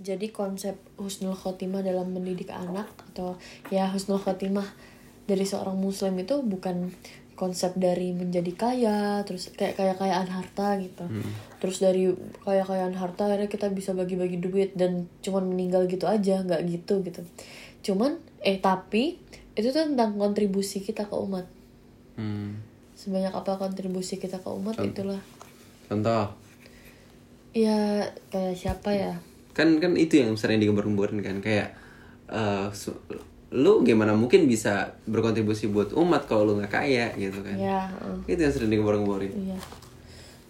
jadi konsep husnul khotimah dalam mendidik anak atau ya husnul khotimah dari seorang muslim itu bukan konsep dari menjadi kaya terus kayak kaya kayaan harta gitu. Terus dari kaya kayaan harta akhirnya kita bisa bagi-bagi duit dan cuman meninggal gitu aja nggak gitu gitu. Cuman eh tapi itu tuh tentang kontribusi kita ke umat. Hmm. sebanyak apa kontribusi kita ke umat itulah. Contoh, ya kayak siapa ya kan kan itu yang sering digembar-gemborin kan kayak su- lu gimana mungkin bisa berkontribusi buat umat kalau lu nggak kaya gitu kan? ya eh. Itu yang sering digembar-gemborin. Iya.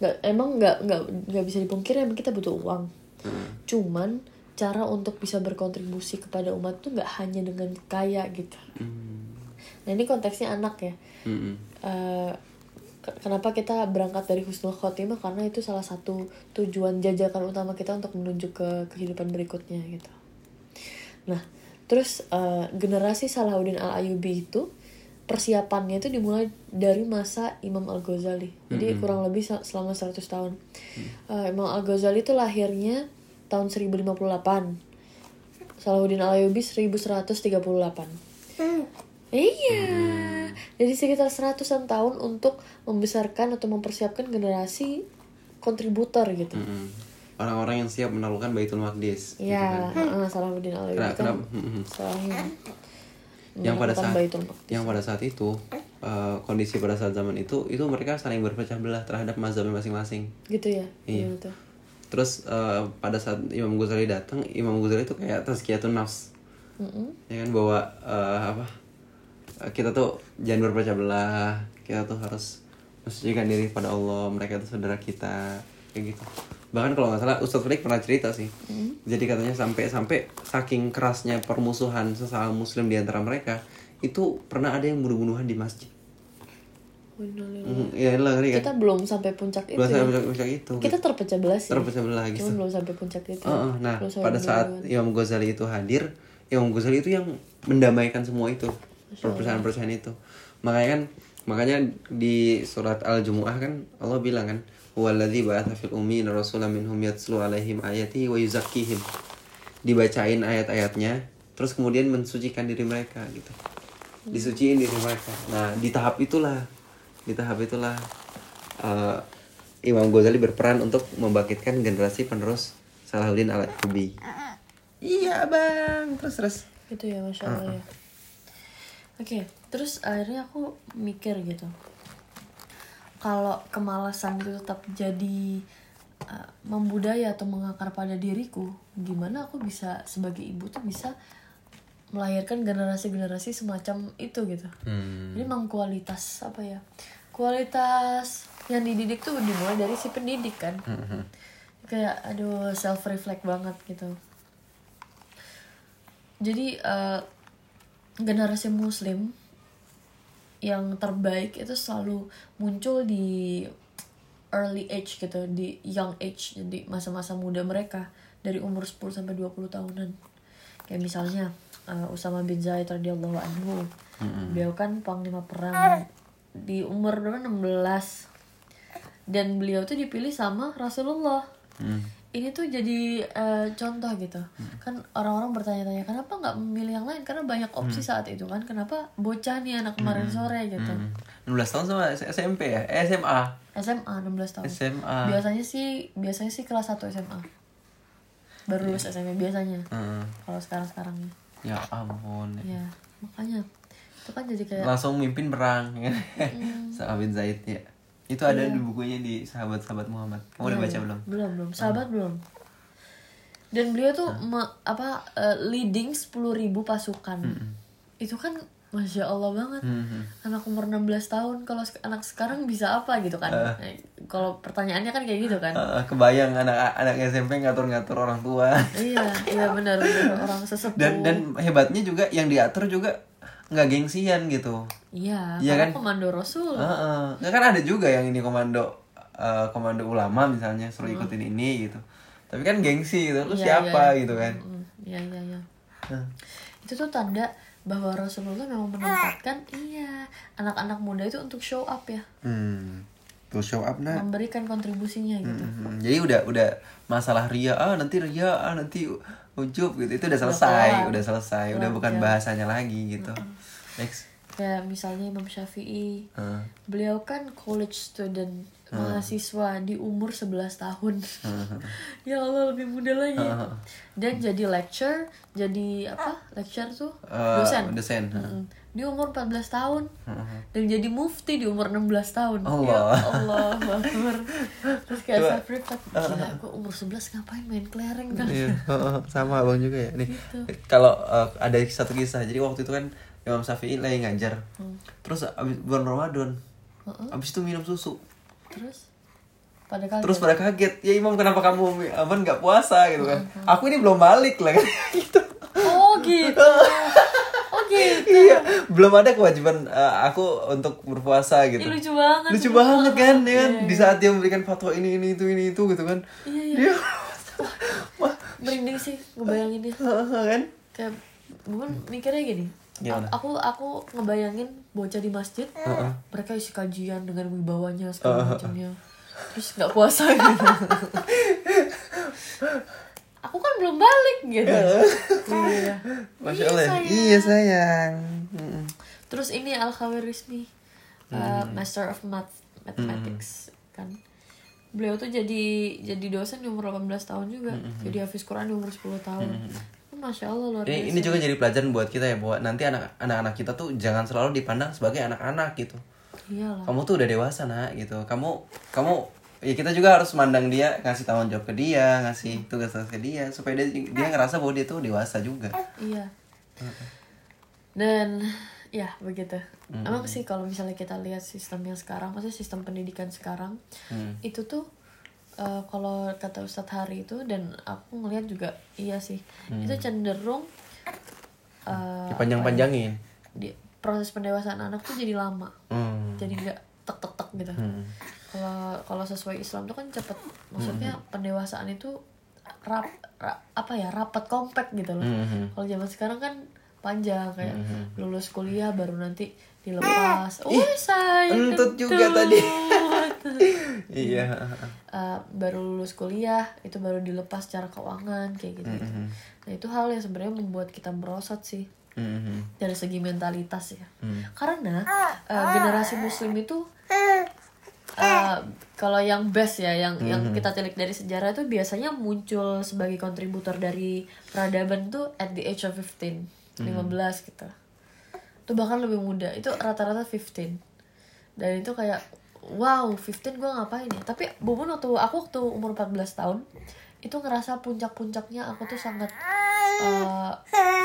Nggak, emang nggak nggak nggak bisa dipungkiri emang kita butuh uang. Heeh. Cuman cara untuk bisa berkontribusi kepada umat tuh nggak hanya dengan kaya gitu. Hmm. Nah ini konteksnya anak ya. Eh, ke- kenapa kita berangkat dari husnul khotimah karena itu salah satu tujuan jajakan utama kita untuk menuju ke kehidupan berikutnya gitu. Nah, terus eh, generasi Salahuddin Al Ayyubi itu persiapannya itu dimulai dari masa Imam Al Ghazali. Jadi kurang lebih se- selama 100 tahun. Eh, Imam Al Ghazali itu lahirnya tahun 1058. Salahuddin Al Ayyubi 1138. Iya. Jadi sekitar seratusan tahun untuk membesarkan atau mempersiapkan generasi kontributor gitu. Mm-mm. Orang-orang yang siap menaklukkan Baitul Maqdis. gitu Iya, kan. Salahuddin Al Kenapa? Ayyubi kan kenapa? Yang pada saat yang pada saat itu eh, kondisi pada saat zaman itu itu mereka saling berpecah belah terhadap mazhabnya masing-masing. gitu ya. Iya. Gitu. Terus eh, pada saat Imam Ghazali datang, Imam Ghazali itu kayak tazkiyatun nafs. Mm-mm. Ya kan bahwa eh, apa? Kita tuh jangan berpecah belah, kita tuh harus mensucikan diri pada Allah, mereka itu saudara kita, kayak gitu. Bahkan kalau nggak salah Ustadz Frik pernah cerita sih. Jadi katanya sampai sampai saking kerasnya permusuhan sesama muslim di antara mereka, itu pernah ada yang bunuh-bunuhan di masjid. Hmm, ya lah kan. Kita belum sampai puncak itu. Bahasa ya. puncak-puncak itu. Kita terpecah belah sih. terpecah belah gitu. Cuman belum sampai puncak itu. Heeh, nah, Belum sampai pada saat. Imam Ghazali itu hadir, Imam Ghazali itu yang mendamaikan semua itu, perpecahan-perpecahan itu. Makanya kan, makanya di surat Al-Jumu'ah kan Allah bilang kan, "Waladzi ba'atsa fil ummiyina rasulan minhum yatslu 'alaihim ayati wa yuzakkihim." Dibacain ayat-ayatnya, terus kemudian mensucikan diri mereka gitu. Disuciin diri mereka. Nah, di tahap itulah, di tahap itulah eh, Imam Ghazali berperan untuk membangkitkan generasi penerus Salahuddin Al-Ayyubi. Iya bang, terus terus. Itu ya masya Allah ya. Oke, terus akhirnya aku mikir gitu. Kalau kemalasan itu tetap jadi uh, membudaya atau mengakar pada diriku, gimana aku bisa sebagai ibu tuh bisa melahirkan generasi-generasi semacam itu gitu. Hmm. Jadi memang kualitas apa ya? Kualitas yang dididik tuh dimulai dari si pendidik kan. Kayak aduh self reflect banget gitu. Jadi eh, generasi muslim yang terbaik itu selalu muncul di early age gitu, di young age, jadi masa-masa muda mereka dari umur 10 sampai 20 tahunan. Kayak misalnya eh, Usama bin Zaid radhiyallahu anhu. Beliau kan panglima perang di umur berapa 16. Dan beliau tuh dipilih sama Rasulullah. Hmm. Ini tuh jadi eh, contoh gitu. Kan orang-orang bertanya-tanya kenapa nggak memilih yang lain? Karena banyak opsi saat itu kan. Kenapa bocah nih anak kemarin sore gitu. Hmm. 16 tahun sama SMP ya? Eh, SMA. SMA 16 tahun. SMA. Biasanya sih biasanya sih kelas 1 SMA. Baru lulus SMA biasanya. Hmm. Kalau sekarang-sekarangnya. Ya ampun. Ya, makanya itu kan jadi kayak Langsung mimpin perang ya. Sama bin Zaid ya. Itu ada Iya. di bukunya di sahabat-sahabat Muhammad. Kamu udah baca belum? belum belum. Sahabat belum. Dan beliau tuh me- apa eh, leading 10.000 pasukan. Itu kan masya allah banget. Hmm. anak umur 16 tahun kalau anak sekarang bisa apa gitu kan? Nah, kalau pertanyaannya kan kayak gitu kan? Eh, kebayang anak anak SMP ngatur-ngatur orang tua. iya iya benar benar. Orang sesepuh dan dan hebatnya juga yang diatur juga nggak gengsian gitu. iya Iya karena kan? komando rasul Heeh. Nggak kan ada juga yang ini komando eh, komando ulama misalnya suruh ikutin ini gitu. Tapi kan gengsi gitu. Lu Iya, siapa iya. gitu kan. Iya iya iya Nah, itu tuh tanda bahwa Rasulullah memang menempatkan iya anak-anak muda itu untuk show up ya Hmm. to show up nak memberikan kontribusinya gitu Mhm. jadi udah udah masalah ria ah nanti ria ah nanti ujub gitu itu udah selesai udah selesai udah bukan ya. bahasanya lagi gitu next. Kayak misalnya Imam Syafi'i. Heeh. beliau kan college student mahasiswa di umur 11 tahun. Ya Allah lebih muda lagi. Dan jadi lecture jadi apa? Lecture tuh? Eh, dosen. dosen Mm. di umur 14 tahun. Dan jadi mufti di umur 16 tahun. Allah. ya Allah terus kayak saya reflect gila gue umur 11 ngapain main kelereng? Kan Iya, sama abang juga ya. Nih, kalau eh, ada satu kisah. Jadi waktu itu kan Imam Syafi'i lagi ngajar. Terus abis bulan Ramadan, abis itu minum susu. terus pada kaget Terus pada kaget, ya Imam kenapa kamu aman nggak puasa gitu kan? Aku ini belum balik lah kan gitu. oh gitu oh gitu iya, belum ada kewajiban eh, aku untuk berpuasa gitu. Ih, lucu banget Lucu banget kan, ya kan? Iya, Di saat dia memberikan fatwa ini ini itu ini itu gitu kan. Iya, iya. Dia Wah, merinding sih ngebayanginnya kan? kayak bukan mikirnya gini Gimana? Aku aku ngebayangin bocah di masjid Heeh. mereka isi kajian dengan wibawanya segala macamnya terus nggak puasa gitu aku kan belum balik gitu iya Masya Iya, Allah. ya. sayang. Iya sayang. Mm-mm. terus ini al khawarizmi uh, master of math mathematics kan beliau tuh jadi jadi dosen di umur 18 tahun juga jadi hafiz Quran di umur 10 tahun masya Allah luar Ini, biasa ini juga jadi pelajaran buat kita ya bahwa nanti anak anak-anak kita tuh jangan selalu dipandang sebagai anak-anak gitu. iyalah Kamu tuh udah dewasa nak gitu. Kamu kamu ya kita juga harus mandang dia ngasih tanggung jawab ke dia, ngasih tugas-tugas ke dia supaya dia dia ngerasa bahwa dia tuh dewasa juga. Iya. Dan ya begitu. Emang sih kalau misalnya kita lihat sistem yang sekarang, maksudnya sistem pendidikan sekarang, Hmm. itu tuh eh, kalau kata Ustadz Hari itu dan aku ngelihat juga iya sih, itu cenderung eh, Dipanjang-panjangin. di proses pendewasaan anak tuh jadi lama, Hmm. jadi nggak tek tek tek gitu. Hmm. Kalau kalau sesuai Islam tuh kan cepet, maksudnya pendewasaan itu rap, ra- apa ya rapat kompak gitu loh. Hmm. Kalau zaman sekarang kan panjang kayak lulus kuliah baru nanti dilepas. Oh sayang. entut juga tadi. Iya. Eh, baru lulus kuliah itu baru dilepas secara keuangan kayak gitu. Mhm. Nah itu hal yang sebenarnya membuat kita merosot sih Hmm. dari segi mentalitas ya. Hmm. Karena eh, generasi Muslim itu eh, kalau yang best ya, yang yang kita tilik dari sejarah itu biasanya muncul sebagai kontributor dari peradaban tuh at the age of 15, 15 gitu. Itu bahkan lebih muda. Itu rata-rata 15. Dan itu kayak wow, 15 gue ngapain ya? Tapi Bubun waktu aku waktu umur 14 tahun itu ngerasa puncak-puncaknya aku tuh sangat eh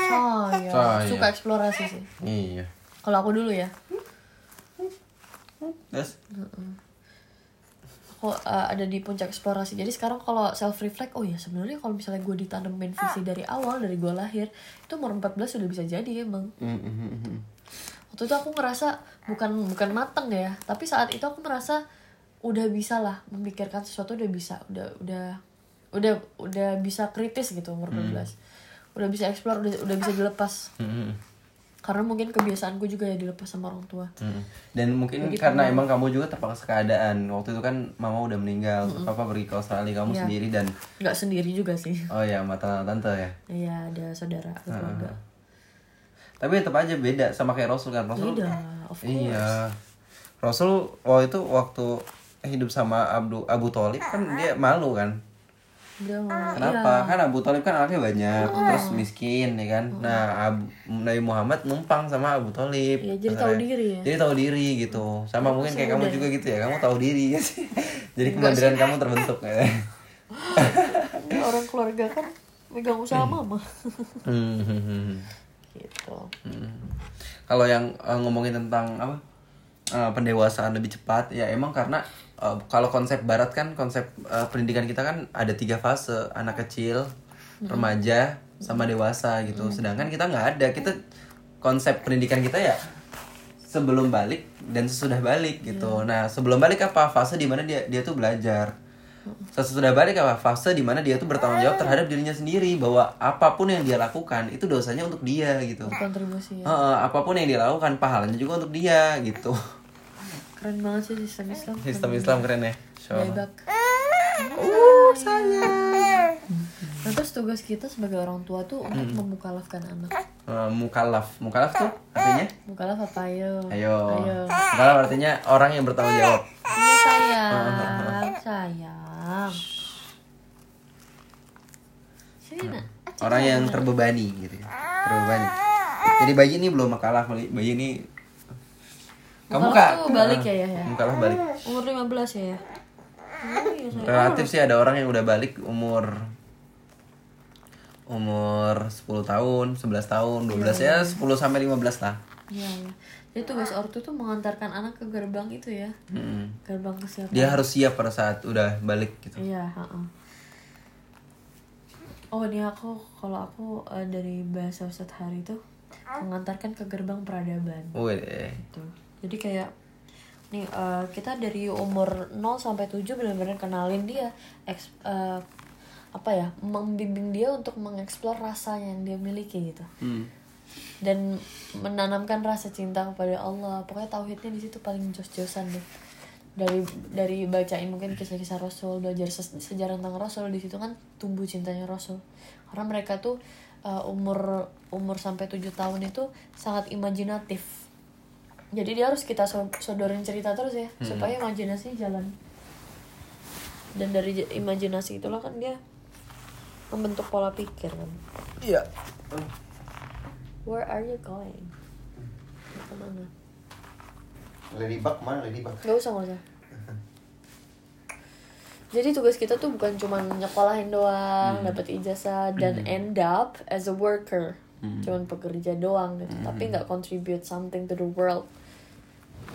saya suka eksplorasi sih. Iya. Kalau aku dulu ya, Terus aku uh, ada di puncak eksplorasi. Jadi sekarang kalau self reflect, oh ya sebenarnya kalau misalnya gue ditanemin visi dari awal dari gue lahir, itu umur 14 sudah bisa jadi emang. Hmm, hmm. Waktu itu aku ngerasa bukan bukan mateng ya, tapi saat itu aku merasa udah bisa lah memikirkan sesuatu udah bisa, udah udah udah udah bisa kritis gitu umur 14. Udah bisa explore, udah udah bisa dilepas. Hmm, hmm. Karena mungkin kebiasaanku juga ya dilepas sama orang tua. Hmm. Dan mungkin karena emang kamu juga terpaksa keadaan Waktu itu kan mama udah meninggal terus Papa pergi ke Australia Kamu Iya. sendiri dan Nggak sendiri juga sih. Oh ya sama tante ya Iya, ada saudara, keluarga. Tapi tetap aja beda sama kayak Rasul kan Rasul Beda, of course. Iya Rasul waktu itu waktu hidup sama Abu, Abu Talib kan dia malu kan Dia Kenapa? iya. Kan Abu Talib kan anaknya banyak, terus miskin ya kan. Nah, Abu, Nabi Muhammad numpang sama Abu Talib. Iya, jadi tahu diri ya. Jadi tahu diri gitu. Sama mungkin kayak kamu juga gitu ya. Kamu tahu diri ya sih. jadi kemandirian kamu terbentuk ya. Orang keluarga kan megang usaha mama. Hmm, hmm, hmm. gitu. Kalau yang eh, ngomongin tentang apa? eh, pendewasaan lebih cepat ya emang karena eh, kalau konsep barat kan konsep eh, pendidikan kita kan ada tiga fase anak kecil remaja sama dewasa gitu. Sedangkan kita nggak ada. Kita konsep pendidikan kita ya sebelum balik dan sesudah balik gitu. Nah sebelum balik apa? Fase di mana dia dia tuh belajar sesudah balik apa fase di mana dia tuh bertanggung jawab terhadap dirinya sendiri bahwa apa pun yang dia lakukan itu dosanya untuk dia gitu Kontribusi ya. Heeh, apa pun yang dia lakukan pahalanya juga untuk dia gitu keren banget sih sistem Islam sistem Islam keren ya. Baibak. uh sayang Nah, terus tugas kita sebagai orang tua tuh untuk Hmm. memukalafkan anak. Eh, mukalaf mukalaf tuh artinya Mukalaf apa ayo? ayo Ayo. mukalaf artinya orang yang bertanggung jawab Iya sayang, sayang. Sini nak. Orang yang terbebani gitu ya terbebani jadi bayi ini belum mukalaf bayi ini kamu kak balik ya, ya, ya? mukalaf balik Umur 15 ya ya? Oh iya relatif sih ada orang yang udah balik umur umur 10 tahun, 11 tahun, 12 ya 10 sampai 15 lah. Iya iya. Jadi tugas ortu tuh mengantarkan anak ke gerbang itu ya. Mm. Gerbang kesiapan. Dia harus siap pada saat udah balik gitu. Iya, heeh. Oh, ini aku kalau aku eh, dari bahasa Ustadz Hari itu mengantarkan ke gerbang peradaban. Gitu. Jadi kayak nih eh, kita dari umur 0 sampai 7 benar-benar kenalin dia eks, eh, apa ya membimbing dia untuk mengeksplor rasa yang dia miliki gitu hmm. dan menanamkan rasa cinta kepada Allah pokoknya tauhidnya di situ paling jos-josan deh dari dari bacain mungkin kisah-kisah Rasul belajar se- sejarah tentang Rasul di situ kan tumbuh cintanya Rasul karena mereka tuh uh, umur umur sampai tujuh tahun itu sangat imajinatif jadi dia harus kita so- sodorin cerita terus ya supaya imajinasinya jalan dan dari imajinasi itulah kan dia membentuk pola pikir kan Iya. Where are you going? Ke mana? Ladybug mana Ladybug? Gak usah, gak usah. Jadi tugas kita tuh bukan cuma nyekolahin doang, dapat ijazah dan end up as a worker, cuman pekerja doang gitu. Tapi nggak contribute something to the world,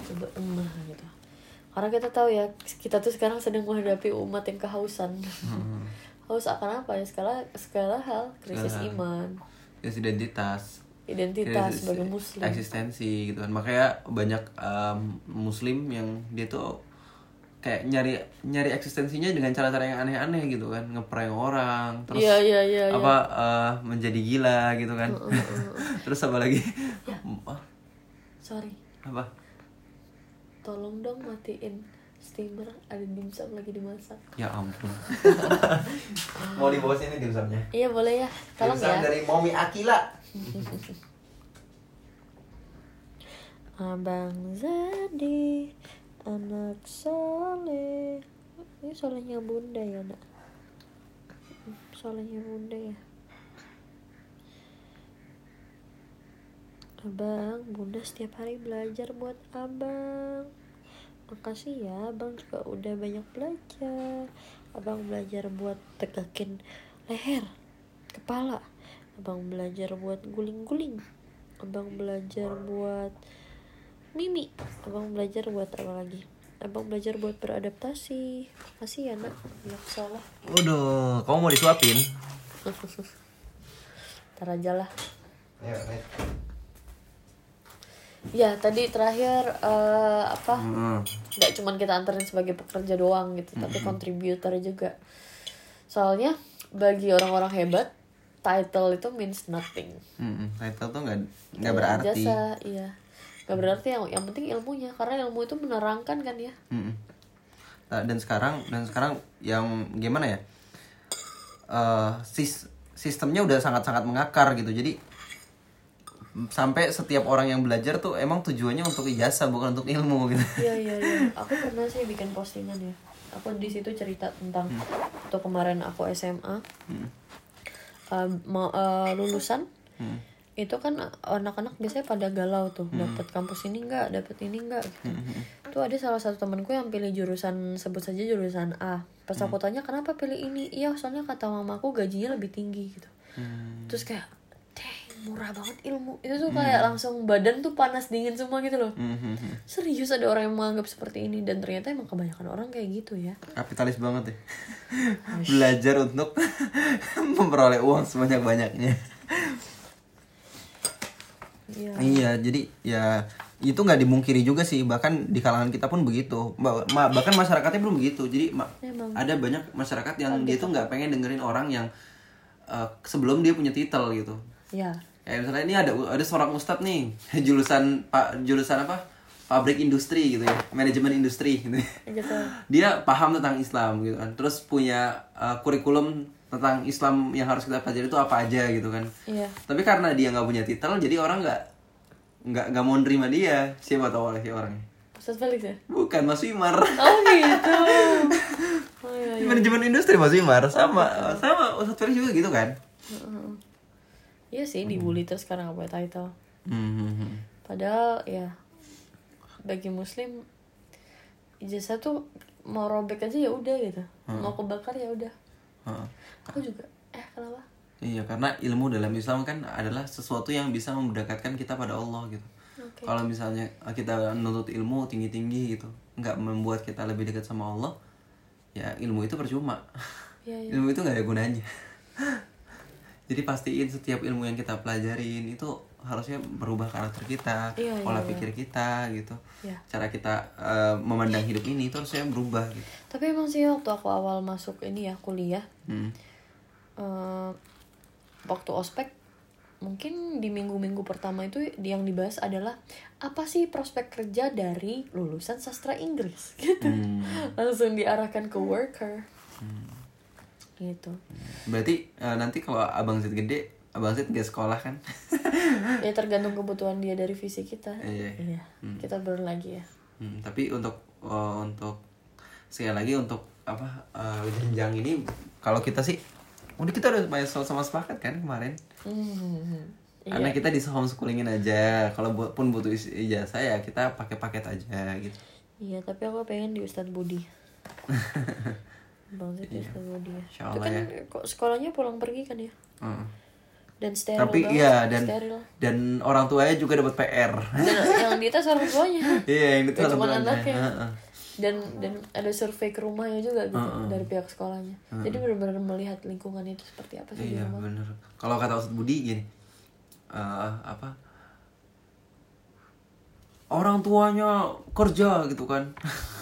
to the ummah gitu. Karena kita tahu ya, kita tuh sekarang sedang menghadapi umat yang kehausan. Haus akan apa ya? Segala segala hal, krisis Segala iman, Krisis identitas. Identitas sebagai muslim. Eksistensi gitu kan. Makanya banyak um, muslim yang dia tuh kayak nyari nyari eksistensinya dengan cara-cara yang aneh-aneh gitu kan ngeprank orang terus Iya, iya, iya, iya. apa uh, menjadi gila gitu kan terus apa lagi Ah, Sorry. apa tolong dong matiin steamer ada dimsum lagi dimasak. Ya ampun. Mau dibawa sini dimsumnya? Iya boleh ya. Tolong ya. dari Momi Akila. Abang Zadi anak soleh. Ini solehnya bunda ya nak? Solehnya bunda ya? Abang bunda setiap hari belajar buat abang makasih ya abang juga udah banyak belajar. Abang belajar buat tegakin leher kepala. Abang belajar buat guling-guling. Abang belajar buat mimi. Abang belajar buat apa lagi? Abang belajar buat beradaptasi. Makasih ya nak. Anak salah. Waduh, kamu mau disuapin? ntar aja lah. Ayo, ayo. Ya tadi terakhir eh, apa Hmm. nggak cuman kita anterin sebagai pekerja doang gitu tapi kontributor juga soalnya bagi orang-orang hebat title itu means nothing Hmm, title tuh nggak nggak berarti. jasa iya nggak berarti yang yang penting ilmunya karena ilmu itu menerangkan kan ya. Nah, dan sekarang dan sekarang yang gimana ya? Eh, sis- sistemnya udah sangat-sangat mengakar gitu. Jadi sampai setiap orang yang belajar tuh emang tujuannya untuk ijazah bukan untuk ilmu gitu. iya iya iya. Aku pernah sih bikin postingan ya. Aku di situ cerita tentang waktu kemarin aku SMA Eh, mau eh, lulusan. Hmm. itu kan anak-anak biasanya pada galau tuh dapat kampus ini enggak dapat ini enggak gitu. Tuh ada salah satu temanku yang pilih jurusan sebut saja jurusan A. Pas aku tanya kenapa pilih ini? Iya soalnya kata mamaku gajinya lebih tinggi gitu. Terus kayak murah banget ilmu itu tuh kayak langsung badan tuh panas dingin semua gitu loh Mhm. serius ada orang yang menganggap seperti ini dan ternyata emang kebanyakan orang kayak gitu ya Kapitalis banget ya. belajar untuk memperoleh uang sebanyak-banyaknya. iya Iya, jadi ya itu nggak dimungkiri juga sih. Bahkan di kalangan kita pun begitu. Bahkan masyarakatnya belum begitu. Jadi ma- Emang. ada banyak masyarakat yang dia tuh nggak pengen dengerin orang yang eh, sebelum dia punya titel gitu. ya Kayak misalnya ini ada ada seorang ustadz nih jurusan pak jurusan apa? Pabrik industri gitu ya manajemen industri gitu. Gitu. Dia paham tentang Islam gitu kan. Terus punya uh, kurikulum tentang Islam yang harus kita pelajari itu apa aja gitu kan. Iya. Tapi karena dia nggak punya titel jadi orang nggak nggak nggak mau nerima dia. Siapa tahu oleh orangnya Ustaz Felix ya? Bukan Mas Wimar. Oh gitu. Oh iya iya. Manajemen industri Mas Wimar. Sama sama Ustadz Felix juga gitu kan. Heeh. Iya sih dibully terus sekarang nggak punya title Hmm. padahal ya bagi muslim ijazah tuh mau robek aja ya udah gitu mau kebakar ya udah Heeh. aku juga eh kenapa Iya karena ilmu dalam Islam kan adalah sesuatu yang bisa mendekatkan kita pada Allah gitu. Oke. Kalau misalnya kita nuntut ilmu tinggi-tinggi gitu, nggak membuat kita lebih dekat sama Allah, ya ilmu itu percuma. Iya, iya. ilmu itu nggak ada gunanya. Jadi pastiin setiap ilmu yang kita pelajarin itu harusnya berubah karakter kita, Iya, iya, pola iya. pikir kita gitu. Iya. Cara kita eh, memandang hidup ini itu harusnya berubah gitu. tapi emang sih waktu aku awal masuk ini ya kuliah Hmm. eh, waktu ospek mungkin di minggu-minggu pertama itu yang dibahas adalah apa sih prospek kerja dari lulusan sastra Inggris gitu Hmm. langsung diarahkan ke worker gitu. Berarti eh, nanti kalau abang Zid gede, abang Zid nggak sekolah kan? ya tergantung kebutuhan dia dari visi kita. Iya. iya. Kita baru lagi ya. Hmm, tapi untuk eh, untuk sekali lagi untuk apa eh, jenjang ini kalau kita sih udah kita udah banyak sama sepakat kan kemarin? Hmm, iya. karena kita di homeschoolingin aja. Kalau buat pun butuh ijazah ya kita pakai paket aja gitu. Iya tapi aku pengen di Ustadz Budi Bang Zid di Ustadz Budi ya Insya itu Allah kan ya. kok sekolahnya pulang pergi kan ya? Heeh. dan steril tapi banget, iya dan steril. dan orang tuanya juga dapat PR dan yang di atas orang tuanya. Iya yang itu orang tuanya. anaknya. Dan dan ada survei ke rumahnya juga gitu dari pihak sekolahnya. Jadi benar-benar melihat lingkungan itu seperti apa sih Iya bener. Kalau kata Ustadz Budi gini, eh, apa? Orang tuanya kerja gitu kan.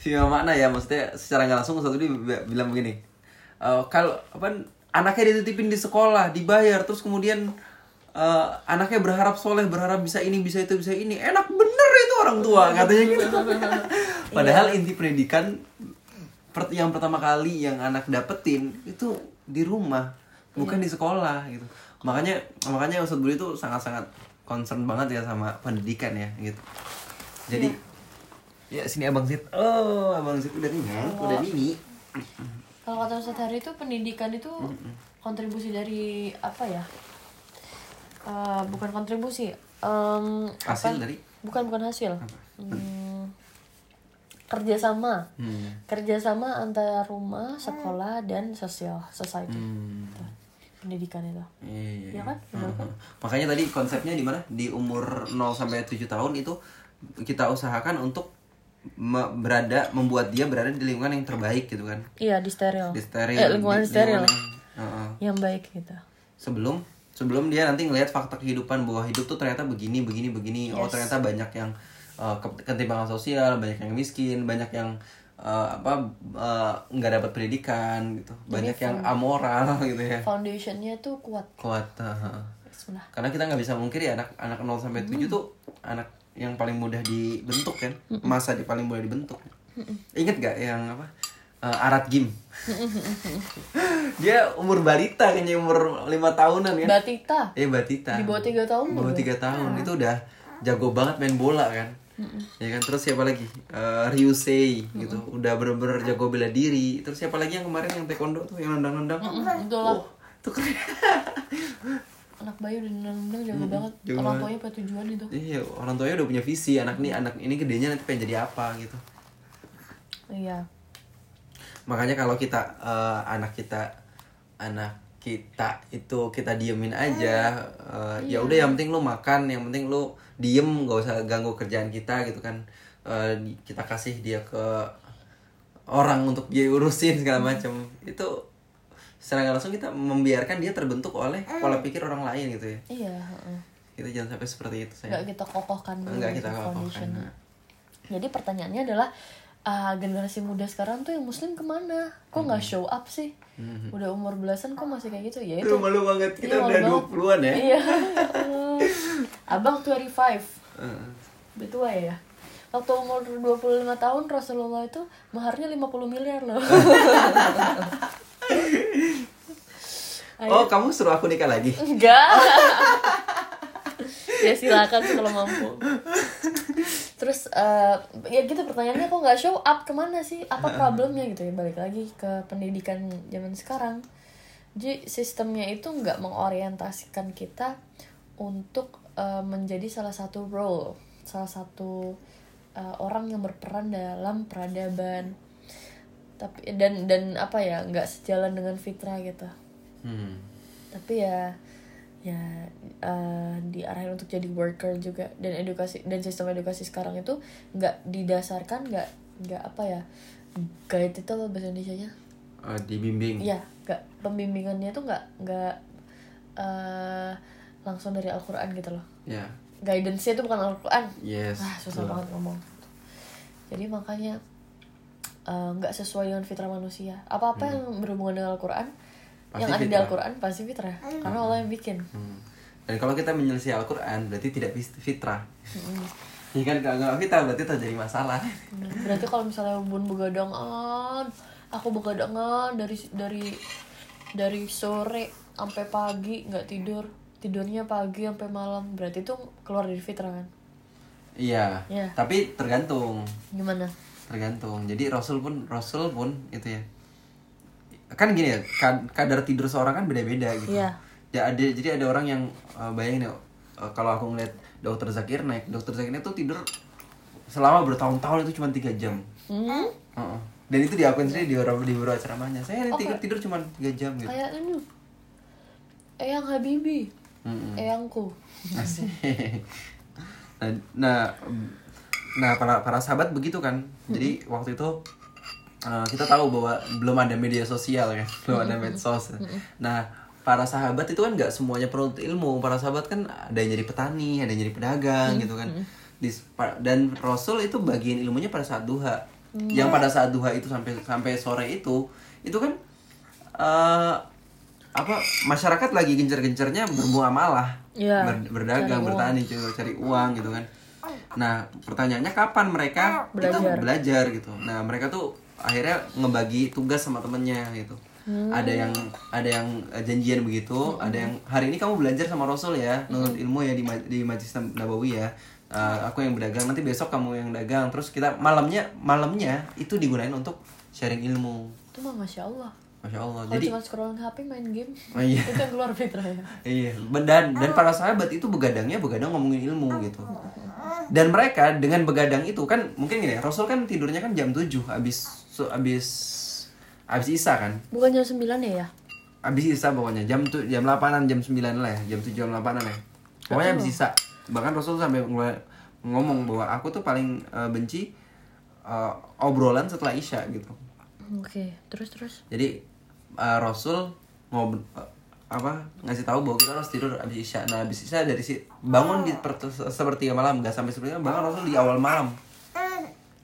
Via makna ya, maksudnya secara nggak langsung Budi bi- bilang begini. eh, kalau apa anaknya dititipin di sekolah, dibayar, terus kemudian eh, anaknya berharap soleh, berharap bisa ini, bisa itu, bisa ini, enak bener itu orang tua katanya gitu. Padahal inti pendidikan yang pertama kali yang anak dapetin itu di rumah bukan di sekolah gitu. Makanya makanya Ustadz Budi itu sangat sangat concern banget ya sama pendidikan ya gitu. Jadi ya sini abang Zid. Oh abang Zid udah nih udah ini kalau kata Ustadz Hari itu pendidikan itu kontribusi dari apa ya? Eh, bukan kontribusi em, hasil apa? dari? Bukan bukan hasil. Hmm, kerjasama. Hmm. kerjasama antara rumah sekolah dan sosial society. Hmm. Gitu. pendidikan itu. Iya, Iya kan? Benar kan? Makanya tadi konsepnya di mana? Di umur 0 sampai 7 tahun itu kita usahakan untuk me- berada membuat dia berada di lingkungan yang terbaik gitu kan. iya di steril. Di steril. eh, lingkungan di- steril. lingkungan yang- Heeh. yang baik gitu. Sebelum sebelum dia nanti ngelihat fakta kehidupan bahwa hidup tuh ternyata begini begini begini. Oh Yes. ternyata banyak yang uh, ke- ketimpangan sosial banyak yang miskin banyak yang uh, apa uh, nggak dapat pendidikan gitu. Banyak yang amoral gitu ya. Foundationnya tuh kuat. Kuat uh, Bismillah karena kita nggak bisa mungkiri anak anak 0 sampai 7 tuh anak yang paling mudah dibentuk kan? Masa di paling mudah dibentuk. Inget gak yang apa? Uh, Arat Gim? Dia umur balita kayaknya umur lima tahunan kan? Batita. Eh Batita. Di bawah tiga tahun Di bawah tiga tahun. Itu udah jago banget main bola kan. Ya kan? Terus siapa lagi? Eh, Ryusei gitu. Udah bener-bener jago bela diri. Terus siapa lagi yang kemarin yang taekwondo tuh yang nendang-nendang? itulah Oh, tuh keren. anak bayi udah nendang jago banget. Jago orang tuanya punya tujuan itu. Iya, orang tuanya udah punya visi anak nih anak ini gedenya nanti pengen jadi apa gitu. iya. Makanya kalau kita eh, anak kita anak kita itu kita diemin aja eh, ya udah yang penting lu makan yang penting lu diem gak usah ganggu kerjaan kita gitu kan. Di- kita kasih dia ke orang untuk dia urusin segala macam. Itu secara langsung kita membiarkan dia terbentuk oleh pola pikir orang lain gitu ya. Iya kita jangan sampai seperti itu saya nggak kita kokohkan Nggak gitu kita kokohkan, nah. jadi pertanyaannya adalah ah, generasi muda sekarang tuh yang muslim ke mana? Kok nggak show up sih? Udah umur belasan kok masih kayak gitu? Ya itu. Malu banget kita Iya, udah banget. 20-an ya. Iya ya abang 25 Eh, udah tua ya waktu umur 25 tahun Rasulullah itu maharnya 50 miliar loh. Oh, kamu suruh aku nikah lagi? enggak. Ya silakan kalau mampu. Terus eh, ya gitu pertanyaannya kok nggak show up? Ke mana sih? Apa problemnya gitu ya? Balik lagi ke pendidikan zaman sekarang. Jadi sistemnya itu nggak mengorientasikan kita untuk eh, menjadi salah satu role salah satu eh, orang yang berperan dalam peradaban tapi dan dan apa ya nggak sejalan dengan fitrah gitu Hmm. tapi ya ya eh, diarahin untuk jadi worker juga dan edukasi dan sistem edukasi sekarang itu nggak didasarkan nggak nggak apa ya guide itu apa bahasa Indonesia nya Eh, dibimbing. ya nggak pembimbingannya tuh nggak nggak eh, langsung dari Al-Quran gitu loh Ya. Guidance-nya itu bukan Al-Quran Yes. ah susah betul. banget ngomong jadi makanya eh, nggak sesuai dengan fitrah manusia apa apa yang berhubungan dengan Al-Quran Pasti yang ada di. Al-Quran pasti fitrah karena Allah yang bikin Hmm. Dan kalau kita menyelesaikan Al-Quran berarti tidak fit- fitrah. Ya kan kalau nggak fitrah berarti terjadi masalah. Hmm, berarti kalau misalnya bun begadangan aku begadangan dari dari dari sore sampai pagi nggak tidur tidurnya pagi sampai malam berarti itu keluar dari fitrah kan Iya. Iya. Tapi tergantung. gimana Tergantung. Jadi Rasul pun Rasul pun itu ya. Kan gini ya, kad- kadar tidur seorang kan beda-beda gitu. Iya. Ya ada jadi ada orang yang eh, bayangin ya eh, kalau aku ngeliat dokter Zakir naik, dokter Zakir itu tidur selama bertahun-tahun itu cuma tiga jam. hmm? Heeh. Dan itu diakuin sendiri di orang di beberapa ceramahnya. Saya tidur tidur cuma tiga jam gitu. kayak ini Eyang Habibi Mm-mm. Eyangku Asik. nah, nah, nah para para sahabat begitu kan. Jadi waktu itu uh, kita tahu bahwa belum ada media sosial kan, belum ada medsos. Nah, para sahabat itu kan nggak semuanya perlu ilmu. Para sahabat kan ada yang jadi petani, ada yang jadi pedagang gitu kan. Dan Rasul itu bagian ilmunya pada saat duha. Yang pada saat duha itu sampai sampai sore itu, itu kan eh apa masyarakat lagi gencar-gencarnya bermuamalah Iya, ber- berdagang, bertani, cari, cari uang gitu kan. Nah, pertanyaannya kapan mereka itu Belajar. belajar gitu. Nah, mereka tuh akhirnya ngebagi tugas sama temennya gitu. Ada yang ada yang eh, janjian begitu, ada yang hari ini kamu belajar sama Rasul ya, nuntut ilmu ya di di Majlis Nabawi ya. Eh, aku yang berdagang, nanti besok kamu yang dagang. Terus kita malamnya malamnya itu digunain untuk sharing ilmu. itu mah masya Allah Masya Allah. kalau Jadi cuma scrolling HP main game Oh iya. itu yang keluar fitrah ya Iya, dan dan para sahabat itu begadangnya begadang ngomongin ilmu gitu. Dan mereka dengan begadang itu kan mungkin gini, Rasul kan tidurnya kan jam 7 habis habis habis Isa kan. bukan jam 9 ya ya Habis Isa pokoknya jam tu, jam 8-an, jam 9 lah ya, jam 7 jam 8-an ya. Pokoknya habis Isa. Bahkan Rasul sampai ngomong bahwa aku tuh paling eh, benci eh, obrolan setelah Isya gitu. oke terus terus Jadi uh, Rasul ngob uh, apa ngasih tahu bahwa kita harus tidur habis isya. Nah habis isya dari si bangun di per, sepertiga malam nggak sampai sepertiga bangun Rasul di awal malam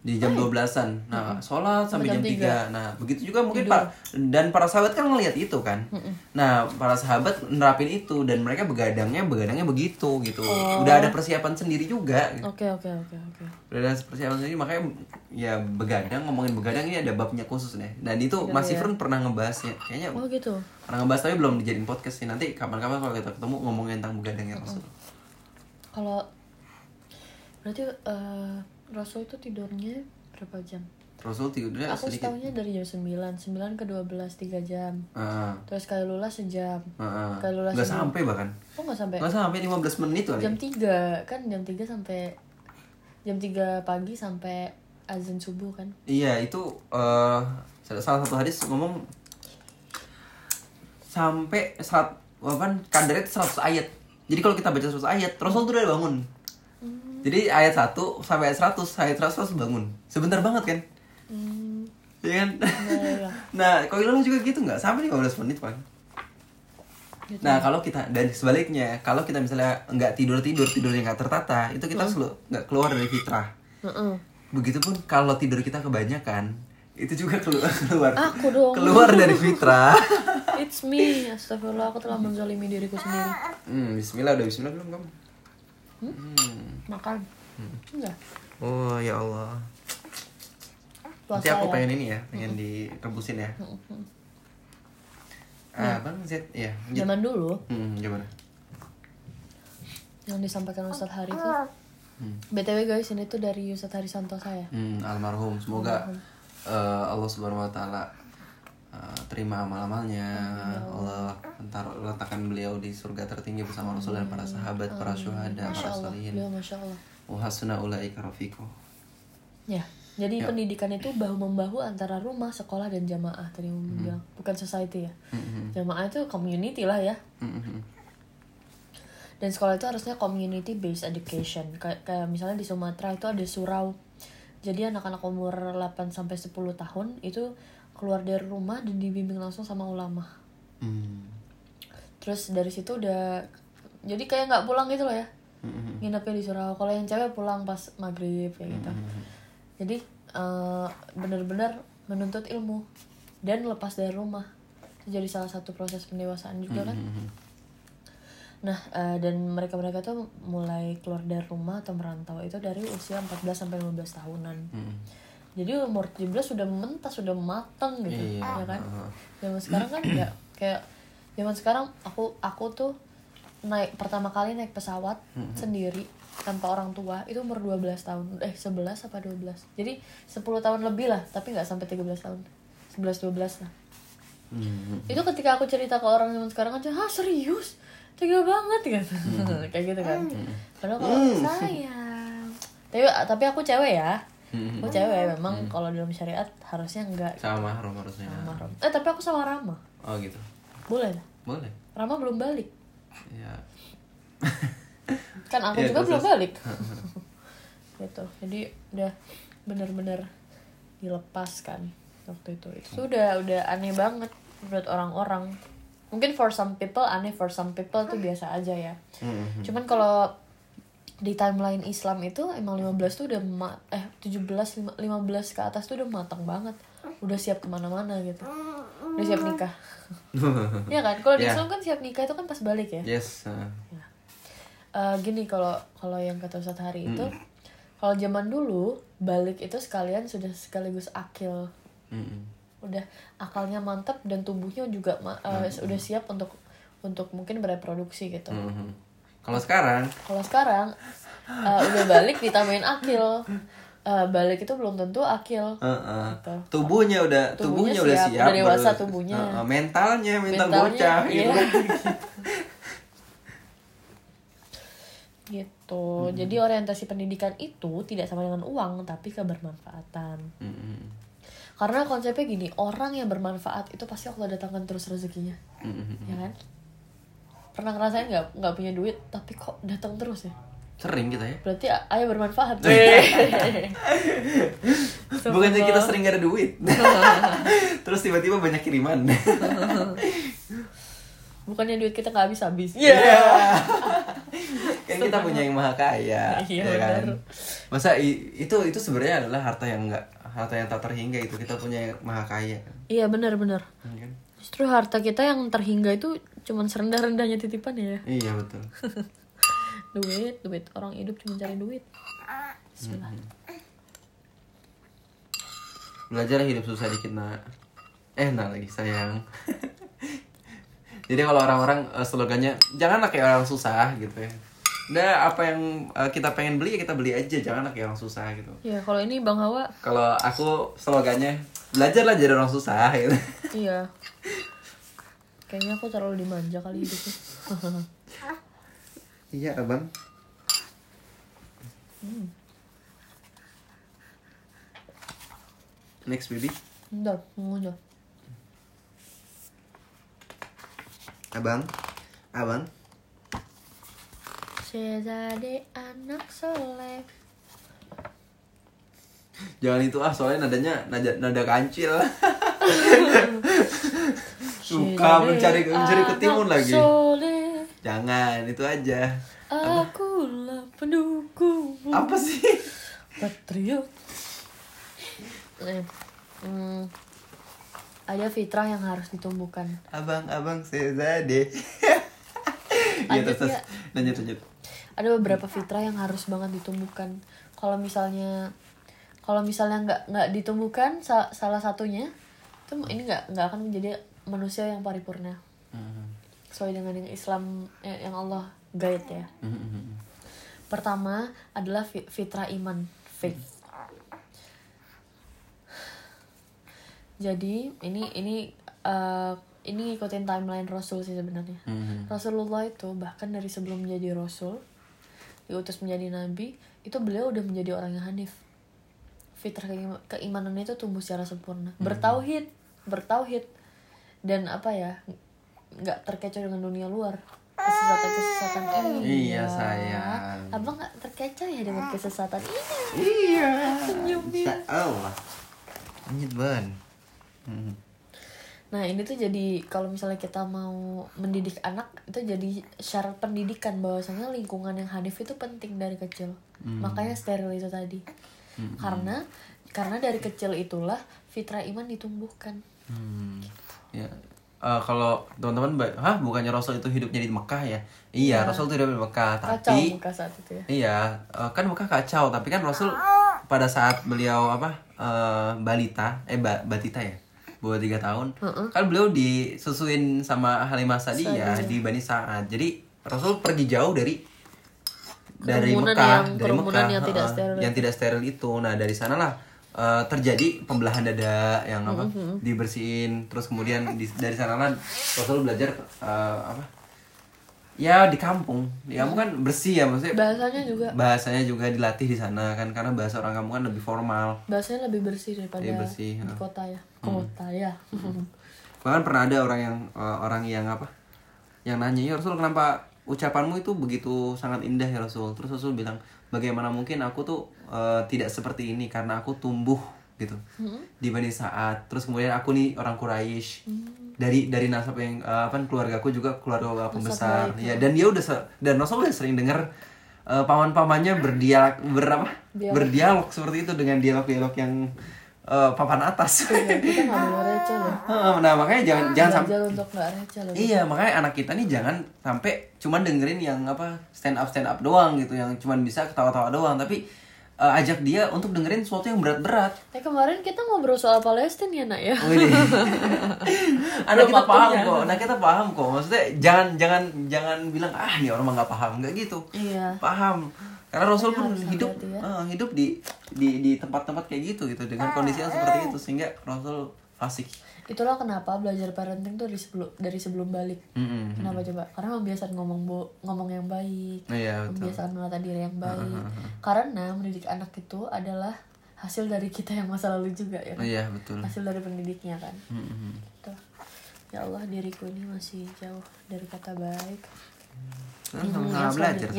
di jam 12-an. Nah, sholat sampai jam 3. Nah, begitu juga mungkin Pak dan para sahabat kan ngelihat itu kan. Nah, para sahabat nerapin itu dan mereka begadangnya begadangnya begitu gitu. Udah ada persiapan sendiri juga. gitu. oke oke oke oke Udah ada persiapan sendiri makanya ya begadang ngomongin begadang ini ada babnya khusus deh. Dan itu Mas Ifrun pernah ngebahasnya. Kayaknya oh gitu pernah ngebahas tapi belum dijadiin podcast sih. Nanti kapan-kapan kalau kita ketemu ngomongin tentang begadangnya Rasul. kalau berarti eh, Rasul itu tidurnya berapa jam Rasul tidurnya aku sedikit. setahunya dari jam 9 9 ke 12 3 jam Heeh. terus kali lula sejam Heeh. Kali lula Nggak sampai bahkan. oh nggak sampai Nggak sampai 15 menit kali. jam 3 kan jam 3 sampai jam 3 pagi sampai azan subuh kan Iya, itu eh salah satu hadis ngomong sampai saat apa kadarnya itu 100 ayat. Jadi kalau kita baca 100 ayat, Rasul tuh udah bangun. Jadi ayat 1 sampai ayat 100, ayat 100 Rasul bangun. Sebentar banget kan? hmm, Iya kan? iya, iya. nah, kalau Ilham juga gitu nggak? Sampai 15 menit paling. Gitu. Nah, kalau kita dan sebaliknya, kalau kita misalnya nggak tidur tidur tidurnya nggak tertata, itu kita selalu nggak keluar dari fitrah. Heeh. Begitupun kalau tidur kita kebanyakan, itu juga keluar keluar Aku dong. keluar dari fitrah. It's me. Astagfirullah, aku telah menzalimi diriku sendiri. Hmm, Bismillah udah Bismillah belum kamu? Hmm. Makan. enggak Oh ya Allah. puasa Nanti aku ya. pengen ini ya, pengen direbusin ya. Ah, Bang Z, ya. zaman dulu Hmm, gimana? yang disampaikan Ustadz Hari itu Hmm. btw guys ini tuh dari Ustadz Hari Santo saya Hmm, almarhum. Semoga eh, Allah Subhanahu wa taala eh, terima amal-amalnya. Allah entar letakkan beliau di surga tertinggi bersama Rasul dan para sahabat, para syuhada, para salihin. beliau masya Allah ulaika rafiqo. ya jadi pendidikan itu bahu membahu antara rumah sekolah dan jamaah tadi Hmm. bilang bukan society ya jamaah itu community lah ya Hmm, dan sekolah itu harusnya community based education. Kayak kayak misalnya di Sumatera itu ada surau. Jadi anak-anak umur 8 sampai 10 tahun itu keluar dari rumah dan dibimbing langsung sama ulama. Hmm. terus dari situ udah jadi kayak nggak pulang gitu loh ya. Hmm, nginepnya di surau. Kalau yang cewek pulang pas maghrib kayak gitu. Jadi eh, bener-bener menuntut ilmu dan lepas dari rumah. Itu jadi salah satu proses pendewasaan juga kan. Hmm, Nah, eh, dan mereka-mereka tuh mulai keluar dari rumah atau merantau itu dari usia 14 sampai 15 tahunan. Hmm. Jadi umur 17 sudah mentas, sudah matang gitu, Iya. ya kan? Heeh. Zaman sekarang kan enggak kayak zaman sekarang aku aku tuh naik pertama kali naik pesawat sendiri tanpa orang tua itu umur 12 tahun. Eh, 11 apa 12. Jadi 10 tahun lebih lah, tapi nggak sampai 13 tahun. 11 12 lah. Hmm. Itu ketika aku cerita ke orang zaman sekarang aja, "Hah, serius?" Tega banget gitu. Kayak gitu kan. Padahal kalau sayang. Tapi tapi aku cewek ya. Hmm. Aku cewek memang kalau dalam syariat harusnya enggak Sama mahrum harusnya. mahram. Eh, tapi aku sama Rama. Oh gitu. Boleh lah. Boleh. Rama belum balik. Ya. Kan aku Iya, juga terus, belum balik. gitu. Jadi udah bener-bener dilepaskan waktu itu. Itu udah udah aneh banget menurut orang-orang. Mungkin for some people aneh, for some people tuh biasa aja ya. Hmm. Cuman kalau di timeline Islam itu emang 15 tuh udah ma- eh 17 lima- 15 ke atas tuh udah matang banget. Udah siap ke mana-mana gitu. Udah siap nikah. Iya kan? Kalau di Ya. Islam kan siap nikah itu kan pas balik ya. Yes. uh, Eh, gini kalau kalau yang kata Ustadz Hari itu kalau zaman dulu balik itu sekalian sudah sekaligus akil mm-mm. Udah akalnya mantap dan tubuhnya juga ma- eh, udah siap untuk untuk mungkin bereproduksi gitu Mhm. Kalau sekarang kalau sekarang eh, udah balik ditambahin akil Eh, balik itu belum tentu akil uh-uh. Gitu. tubuhnya udah Tubuhnya tubuhnya, udah siap, siap udah dewasa baru- tubuhnya. uh-uh. mentalnya mental Mentalnya, bocah iya. gitu gitu jadi orientasi pendidikan itu tidak sama dengan uang tapi kebermanfaatan Mm-mm. Karena konsepnya gini, orang yang bermanfaat itu pasti Allah datangkan terus rezekinya, Mm-mm. ya kan? Pernah ngerasain nggak nggak punya duit tapi kok datang terus ya? sering kita ya Berarti a- ayah bermanfaat. bukannya kita sering gak ada duit terus tiba-tiba banyak kiriman Bukannya duit kita nggak habis habis. Iya. kan kita punya yang maha kaya, Iya, ya kan? Masa itu itu sebenarnya adalah harta yang enggak harta yang tak terhingga itu kita punya yang maha kaya, Iya benar-benar. kan? Justru harta kita yang terhingga itu cuman serendah-rendahnya titipan ya. Iya betul. Duit, duit. Orang hidup cuma cari duit. Bismillah. Belajar hidup susah dikit nak. Eh nah lagi sayang. Jadi kalau orang-orang eh, slogannya janganlah kayak orang susah gitu ya. Udah apa yang eh, kita pengen beli ya kita beli aja, janganlah kayak orang susah gitu. Ya kalau ini Bang Hawa, Kalau aku slogannya belajarlah jadi orang susah gitu. iya. Kayaknya aku terlalu dimanja kali hidupnya. Iya, Abang. Next baby. Bentar, ngunyah. Abang. Abang. Jadi anak soleh. Jangan itu ah, soalnya nadanya nada nada kancil. Suka mencari mencari anak ketimun lagi. Soleh, Jangan, itu aja. akulah pendukung Apa sih? patriot. Eh, hmm, ada fitrah yang harus ditumbuhkan. Abang, abang Sezade. Iya, terus, terus. ya. Lanjut, lanjut. Ada beberapa fitrah yang harus banget ditumbuhkan. Kalau misalnya kalau misalnya nggak nggak ditumbuhkan sa- salah satunya itu ini nggak nggak akan menjadi manusia yang paripurna. Hmm. sesuai dengan yang Islam eh, yang Allah guide ya. Hmm, hmm, pertama adalah fi- fitrah iman faith. Jadi ini ini eh, ini ngikutin timeline Rasul sih sebenarnya. Hmm. Rasulullah itu bahkan dari sebelum menjadi Rasul diutus menjadi Nabi itu beliau udah menjadi orang yang hanif fitrah keima- keimanannya itu tumbuh secara sempurna bertauhid bertauhid dan apa ya nggak terkecoh dengan dunia luar kesesatan kesesatan ini Iya, sayang. abang nggak terkecoh ya dengan kesesatan ini Iya. Senyumnya. Allah. Lanjut ban. Hmm. Nah ini tuh jadi kalau misalnya kita mau mendidik anak itu jadi syarat pendidikan bahwasanya lingkungan yang hanif itu penting dari kecil. Makanya steril itu tadi. Karena karena dari kecil itulah fitrah iman ditumbuhkan. Hmm. Ya. Eh, kalau teman-teman, hah bukannya Rasul itu hidupnya di Mekah ya? Iya, Rasul itu hidup di Mekah, Kacau tapi muka saat itu ya. Iya, eh, kan Mekah kacau, tapi kan Rasul pada saat beliau apa eh, balita, eh ba- batita ya, bawah tiga tahun, kan beliau disusuin sama Halimah Sa'diyah di Bani Sa'ad. Jadi Rasul pergi jauh dari dari Kerumunan Mekah, yang- dari Mekah, yang tidak steril yang tidak steril itu. Nah dari sanalah eh, terjadi pembelahan dada yang apa Mm-hmm. dibersihin, terus kemudian di, dari sanalah Rasul belajar eh, apa? Ya di kampung, di kampung kan bersih ya maksudnya Bahasanya juga. Bahasanya juga dilatih di sana kan karena bahasa orang kampung kan lebih formal. Bahasanya lebih bersih daripada Iya, bersih, di kota ya. Kota ya. bahkan pernah ada orang yang eh, orang yang apa? Yang nanya ya Rasul kenapa ucapanmu itu begitu sangat indah ya Rasul? Terus Rasul bilang bagaimana mungkin aku tuh eh, tidak seperti ini karena aku tumbuh gitu. Di Bani Saat terus kemudian aku nih orang Quraisy dari dari nasab yang eh, apa keluargaku juga keluarga pembesar. ya dan dia udah dan Rasul udah sering dengar eh, paman-pamannya berdialog berapa berdialog seperti itu dengan dialog-dialog yang eh, papan atas. Iya, kita nggak boleh receh loh. Heeh, nah makanya jangan jangan sampai untuk nggak receh loh. iya makanya anak kita nih jangan sampai cuman dengerin yang apa stand up stand up doang gitu. Yang cuman bisa ketawa-tawa doang. Tapi eh, ajak dia untuk dengerin sesuatu yang berat-berat. Eh kemarin kita ngobrol soal Palestina ya nak ya. Wih, anak Belum kita paham kok. Anak kita paham kok. Maksudnya jangan jangan jangan bilang ah ini orang mah nggak paham. Nggak gitu. Iya. paham. Karena Rasul pun hidup ya. eh, hidup di di di tempat-tempat kayak gitu gitu. Dengan kondisi yang seperti itu. Sehingga Rasul fasik Itulah kenapa belajar parenting tuh dari sebelum dari sebelum balik. Mm-mm. Kenapa coba? Karena membiasakan ngomong bo, ngomong yang baik, iya betul membiasakan menata diri yang baik. Karena mendidik anak itu adalah hasil dari kita yang masa lalu juga ya. kan? iya betul Hasil dari pendidiknya kan. Mm-mm. Gitu. Ya Allah diriku ini masih jauh dari kata baik. Hmm, sama-sama yang belajar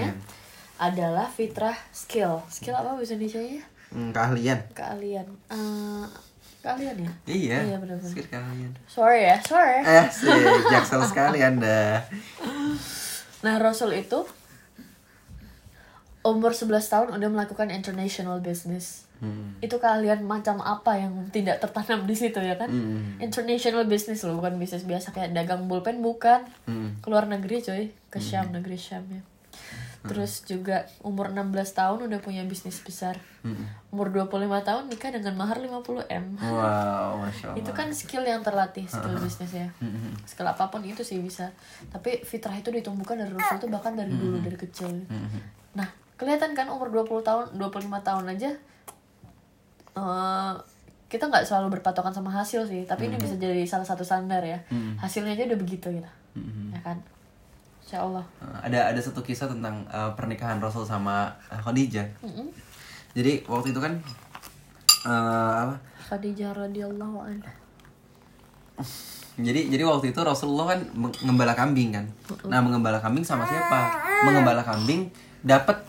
adalah fitrah skill. Skill apa bisa Indonesia ya? Hmm, keahlian. Keahlian. Eh, keahlian ya? Iya. Iya, benar-benar. Skill keahlian. Sorry ya, sorry. Eh, sih, jaksel sekali Anda. Nah, Rasul itu umur 11 tahun udah melakukan international business. Hmm. Itu keahlian macam apa yang tidak tertanam di situ ya kan? Hmm. International business loh, bukan bisnis biasa kayak dagang pulpen bukan. Hmm. Keluar negeri coy, ke Syam, negeri Syam ya. Terus juga umur 16 tahun udah punya bisnis besar. Hmm. Umur 25 tahun nikah dengan mahar 50M. Wow, masya Allah. Itu kan skill yang terlatih, skill bisnis ya. Hmm. Skill apa pun itu sih bisa. Tapi fitrah itu ditumbuhkan dari Rasul itu bahkan dari dulu dari kecil. Hmm. Nah, kelihatan kan umur 20 tahun, 25 tahun aja eh kita nggak selalu berpatokan sama hasil sih, tapi ini bisa jadi salah satu standar ya. Hasilnya aja udah begitu gitu. Ya kan? Insya Allah. Eh, ada ada satu kisah tentang eh, pernikahan Rasul sama eh, Khadijah. Mm-mm. Jadi waktu itu kan eh, apa? Khadijah radhiyallahu anha. Jadi jadi waktu itu Rasulullah kan mengembala kambing kan. Nah, mengembala kambing sama siapa? Mengembala kambing dapat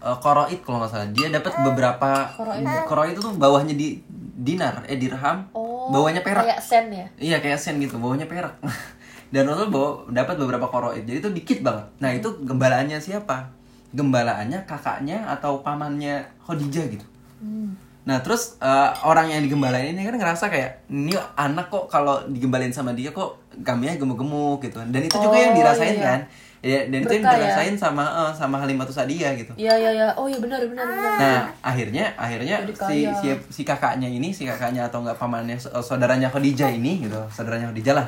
eh, koroid kalau nggak salah. Dia dapat beberapa Koroid. koroid itu tuh bawahnya di dinar, eh dirham, Oh, bawahnya perak. Kayak sen ya. Iya kayak sen gitu, bawahnya perak. Dan Rasul bawa dapat beberapa koroid. Jadi itu dikit banget. Nah, itu gembalaannya siapa? Gembalaannya kakaknya atau pamannya Khadijah gitu. Hmm. Nah, terus eh, orang yang digembalain ini kan ngerasa kayak ini anak kok kalau digembalain sama dia kok kambingnya gemuk-gemuk gitu. Dan itu juga Oh, yang dirasain iya. kan. Ya, dan itu yang ya? dirasain sama eh, sama Halimatus Sadia gitu. Iya iya iya. Oh iya benar benar benar. Nah, akhirnya akhirnya si, si si kakaknya ini, si kakaknya atau enggak pamannya sa- saudaranya Khadijah ini gitu, saudaranya Khadijah lah.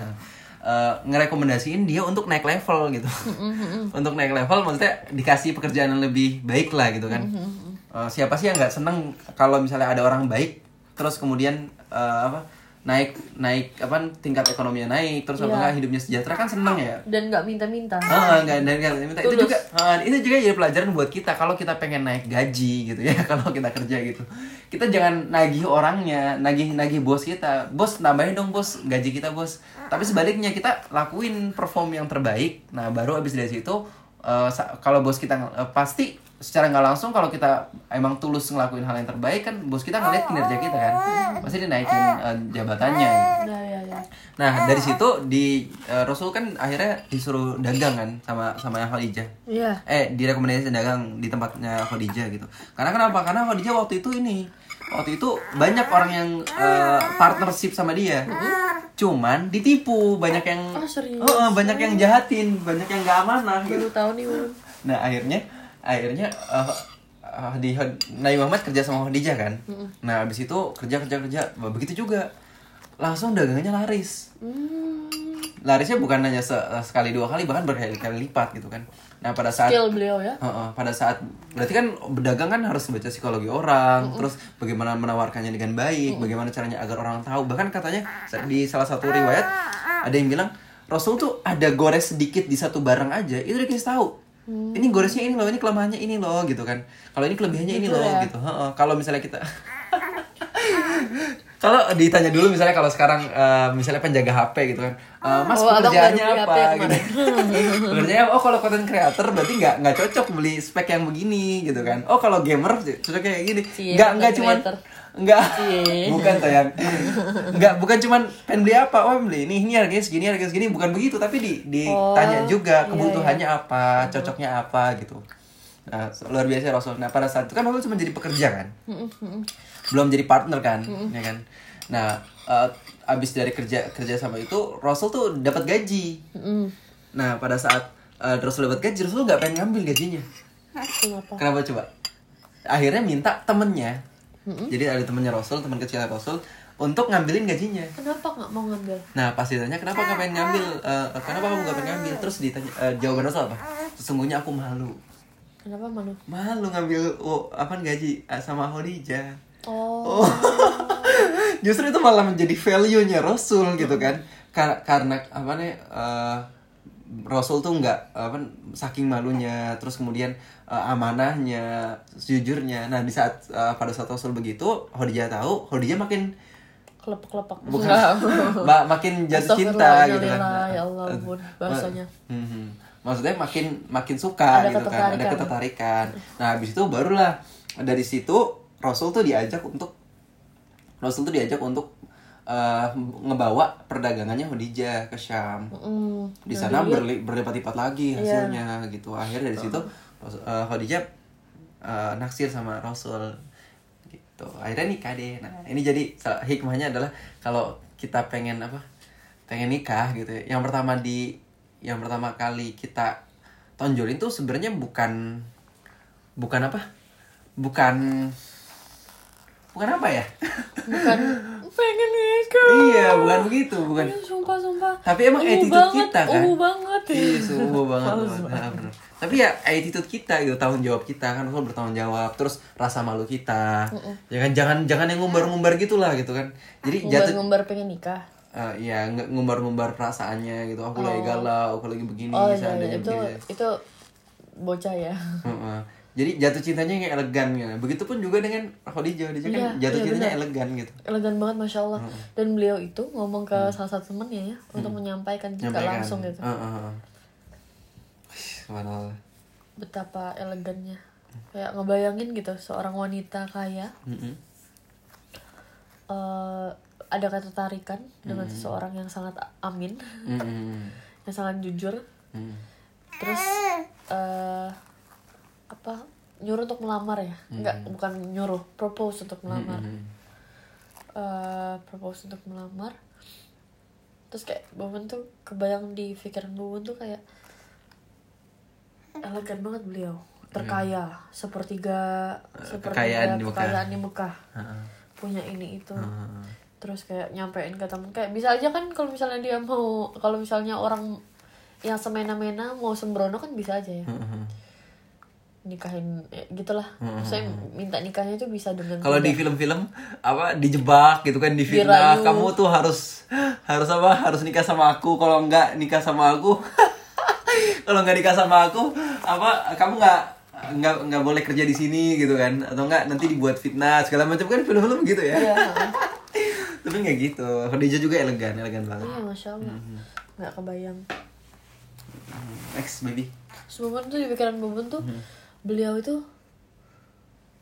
Eh, ngerekomendasiin dia untuk naik level gitu. untuk naik level maksudnya dikasih pekerjaan yang lebih baik lah gitu kan. Eh, siapa sih yang nggak seneng kalau misalnya ada orang baik terus kemudian eh, apa naik naik apa tingkat ekonominya naik terus apa Iya. enggak hidupnya sejahtera kan seneng ya? Dan nggak minta-minta. Ah, enggak, dan enggak minta itu juga ah, itu juga jadi pelajaran buat kita kalau kita pengen naik gaji gitu ya kalau kita kerja gitu. Kita jangan nagih orangnya nagih nagih bos kita. Bos nambahin dong bos gaji kita bos. Tapi sebaliknya kita lakuin perform yang terbaik. Nah baru abis dari situ sa- kalau bos kita eh, pasti secara nggak langsung kalau kita emang tulus ngelakuin hal yang terbaik kan bos kita ngeliat kinerja kita kan pasti dinaikin eh, jabatannya gitu. Nah ya ya. Nah dari situ di eh, Rasul kan akhirnya disuruh dagang kan sama sama yang Khadijah. Iya. Eh direkomendasi dagang di tempatnya Khadijah gitu. Karena kenapa? Karena Khadijah waktu itu ini waktu itu banyak orang yang eh, partnership sama dia. Cuman ditipu banyak yang Oh, serius? Oh, banyak yang jahatin, banyak yang gak amanah gitu. Baru tahu nih. Nah akhirnya akhirnya eh, eh, di Nabi Muhammad kerja sama Khadijah kan. Nah abis itu kerja kerja kerja begitu juga langsung dagangannya laris. Hmm. Larisnya bukan hanya se- sekali dua kali bahkan berkali-kali lipat gitu kan. Nah pada saat Skill beliau ya. Heeh, pada saat berarti kan berdagang kan harus baca psikologi orang, terus bagaimana menawarkannya dengan baik, bagaimana caranya agar orang tahu. Bahkan katanya di salah satu riwayat ada yang bilang Rasul tuh ada gores sedikit di satu barang aja, itu dikasih tahu. Ini goresnya ini loh, ini kelemahannya ini loh gitu kan. Kalau ini kelebihannya ini Gitu loh ya. gitu. Heeh, Kalau misalnya kita kalau ditanya dulu misalnya kalau sekarang eh, misalnya penjaga HP gitu kan, eh, Mas Oh, pekerjaannya apa? Gitu. Pekerjaannya oh kalau content creator berarti nggak nggak cocok beli spek yang begini gitu kan. Oh kalau gamer cocok kayak gini. Cie, Nggak nggak cuman creator. Nggak Cie. bukan sayang. Nggak bukan cuman pengen beli apa, oh beli ini ini harganya segini harganya segini. Bukan begitu tapi di ditanya Oh, juga iya, kebutuhannya apa, cocoknya apa gitu. Nah, luar biasa Rasul. Nah, pada saat itu kan Rasul cuma jadi pekerja kan? Belum jadi partner kan? Ya kan? Nah eh, abis dari kerja kerja sama itu Rasul tuh dapat gaji. Nah pada saat eh, Rasul dapat gaji Rasul nggak pengen ngambil gajinya. Kenapa? kenapa coba? Akhirnya minta temennya jadi ada temennya Rasul teman kecilnya Rasul untuk ngambilin gajinya Kenapa nggak mau ngambil? Nah pas ditanya kenapa nggak pengen ngambil, Eh, kenapa kamu nggak pengen ngambil, terus ditanya eh, jawaban Rasul apa? Sesungguhnya aku malu, Kenapa malu? malu ngambil oh, apa gaji sama Khadijah. Oh. Oh. Justru itu malah menjadi value-nya Rasul gitu kan. Kar- karena apa nih eh, Rasul tuh nggak apa saking malunya terus kemudian eh, amanahnya, jujurnya. Nah, di saat eh, pada saat Rasul begitu, Khadijah tahu, Khadijah makin Kelepek-kelepek. bukan Enggak. ma- makin jatuh cinta gitu kan. Ya Allah, Bun. Bahasanya. Mhm. Maksudnya makin makin suka Ada gitu kan, ada ketertarikan. Nah, habis itu barulah dari situ Rasul tuh diajak untuk Rasul tuh diajak untuk eh, ngebawa perdagangannya Khadijah ke Syam. Mm. Di sana berli- berlipat-lipat lagi Iya. hasilnya gitu. Akhirnya dari situ eh, Khadijah eh, naksir sama Rasul gitu. Akhirnya nikah deh. Nah, ini jadi hikmahnya adalah kalau kita pengen apa? Pengen nikah gitu ya. Yang pertama di yang pertama kali kita tonjolin tuh sebenarnya bukan bukan apa? Bukan bukan apa ya? Bukan pengen nikah. iya, bukan begitu, bukan. Sumpah, sumpah. Tapi emang Uhu attitude banget, kita kan. uhu banget. Iya, subuh banget. Banget. Nah. Tapi ya attitude kita gitu, tanggung jawab kita kan Rasul bertanggung jawab, terus rasa malu kita. Ya kan jangan jangan yang ngumbar-ngumbar gitulah gitu kan. Jadi jatuh Ngumbar-ngumbar pengen nikah. eh, ya ngumbar-ngumbar perasaannya gitu. Aku lagi galau, aku lagi begini, Oh iya, iya. itu begini. itu bocah ya. Heeh. Jadi jatuh cintanya yang elegan gitu. Begitupun juga dengan Khadijah, Khadijah kan Iya, jatuh iya, cintanya benar. elegan gitu. Elegan banget masya Allah. Dan beliau itu ngomong ke salah satu temennya ya untuk menyampaikan Nyampaikan. langsung gitu. Heeh. Wih, Subhanallah. Betapa elegannya. Kayak ngebayangin gitu seorang wanita kaya Mm-mm. eh, ada ketertarikan dengan seseorang yang sangat amin, Mm-mm. yang sangat jujur, Mm. terus eh apa nyuruh untuk melamar ya? Enggak, bukan nyuruh, propose untuk melamar. Mm-mm. eh propose untuk melamar. Terus kayak Bobon tuh kebayang di pikiran Bobon tuh kayak elegan banget beliau terkaya sepertiga Kekayaan sepertiga di Mekah. kekayaan di Mekah Heeh. punya ini itu Heeh. terus kayak nyampein ke temen kayak bisa aja kan kalau misalnya dia mau kalau misalnya orang yang semena-mena mau sembrono kan bisa aja ya. Nikahin ya, gitulah. Saya minta nikahnya itu bisa dengan Kalau di film-film apa dijebak gitu kan di fitnah kamu tuh harus harus apa harus nikah sama aku kalau enggak nikah sama aku. Kalau enggak nikah sama aku apa kamu nggak nggak nggak boleh kerja di sini gitu kan. Atau enggak nanti dibuat fitnah segala macam kan film-film gitu ya. Iya, tapi nggak gitu. Khadijah juga elegan elegan banget. Iya masya allah. Nggak kebayang. Next baby. Bubun tuh di pikiran Bubun tuh beliau itu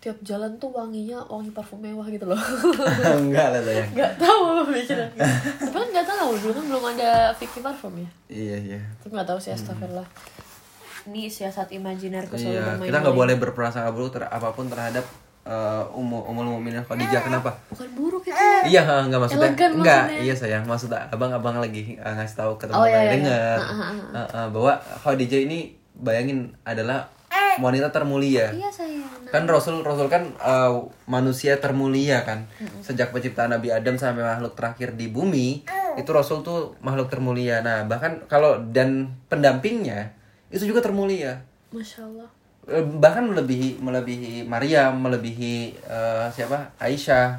tiap jalan tuh wanginya wangi parfum mewah gitu loh enggak lah sayang nggak tahu apa pikiran tapi kan nggak tahu dulu kan belum ada Vicky parfum ya iya iya tapi nggak tahu sih astagfirullah ini siasat imajiner selalu Iya, bermain kita nggak boleh berprasangka buruk ter apa pun terhadap uh, umum umul mukminin Khadijah. Kenapa? bukan buruk itu Iya, ha, enggak maksudnya. Elegan enggak, maksudnya. iya sayang. Maksud abang-abang lagi uh, ngasih tahu ke Oh, teman-teman iya, yang iya, dengar iya. Ah, ah, uh, uh, bahwa Khadijah ini bayangin adalah wanita termulia. iya sayang Kan Rasul Rasul kan uh, manusia termulia kan. Sejak penciptaan Nabi Adam sampai makhluk terakhir di bumi, itu Rasul tuh makhluk termulia. Nah, bahkan kalau dan pendampingnya itu juga termulia. masya allah Eh, bahkan melebihi melebihi Maryam melebihi eh, siapa Aisyah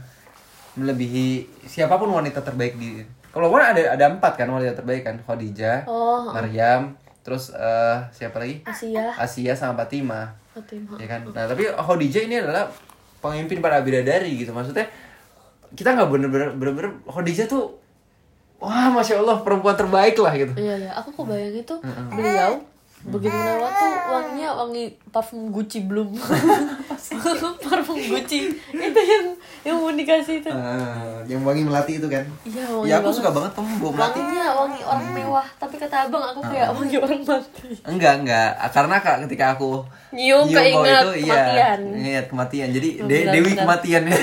melebihi siapa pun wanita terbaik di kalau kan ada ada empat kan wanita terbaik kan Khadijah oh Maryam terus eh, siapa lagi? Asia. Asia sama Fatimah Fatimah ya kan? Nah tapi Khadijah ini adalah pemimpin para bidadari gitu. Maksudnya kita nggak bener-bener bener-bener Khadijah tuh wah masya Allah perempuan terbaik lah gitu. Iya ya, aku kok bayangin tuh beliau begitu lewat tuh wanginya wangi parfum Gucci Bloom. parfum Gucci itu yang yang mau dikasih itu. Eh, yang wangi melati itu kan Iya wangi ya aku banget. suka banget kamu bawa melati Wanginya wangi orang mewah, tapi kata abang aku kayak wangi orang mati. Enggak, enggak. Karena kak ketika aku Nyium bau keinget iya, kematian. ingat kematian. Jadi Oh, De- benar, Dewi benar. kematian ya.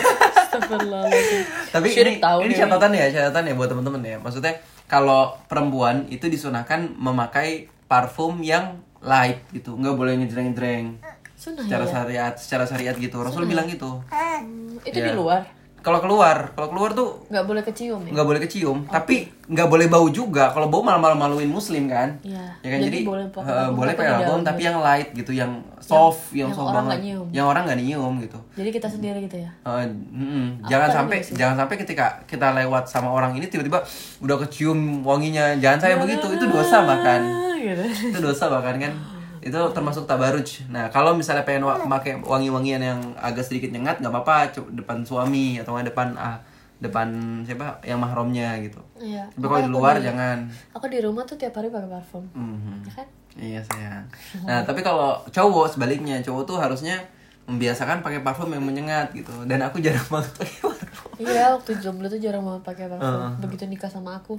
Tapi Syirik ini, tahu ini catatan ya, catatan ya buat teman-teman ya. Maksudnya kalau perempuan itu disunahkan memakai parfum yang light gitu, nggak boleh ngejreng-jreng. Sunnah Secara ya. syariat, secara syariat gitu. Rasul bilang gitu. Hmm, itu Iya. di luar Kalau keluar, kalau keluar tuh nggak boleh kecium ya. nggak boleh kecium, tapi nggak boleh bau juga. Kalau bau malah malah maluin muslim kan? Iya. Ya kan jadi, Jadi boleh pakai eh, parfum, boleh tapi pakai tapi yang light gitu, yang soft, yang, yang soft orang banget. nyium. Yang orang nggak nyium gitu. Jadi kita sendiri gitu ya. Eh, mm-mm. jangan tahu sampai jangan sampai ketika kita lewat sama orang ini tiba-tiba udah kecium wanginya. Jangan saya begitu, itu dosa bahkan. Gitu. Itu dosa bahkan kan. Itu termasuk tabaruj. Nah, kalau misalnya pengen wa- pakai wangi-wangian yang agak sedikit nyengat nggak apa-apa depan suami atau nggak depan ah depan siapa yang mahramnya gitu. Iya. Tapi kalau di luar aku di- jangan. Aku di rumah tuh tiap hari pakai parfum. Mhm. Ya kan? Iya sayang. Nah tapi kalau cowok sebaliknya cowok tuh harusnya membiasakan pakai parfum yang menyengat gitu. Dan aku jarang banget pakai parfum. Iya, waktu jomblo tuh jarang banget pakai parfum. Begitu nikah sama aku,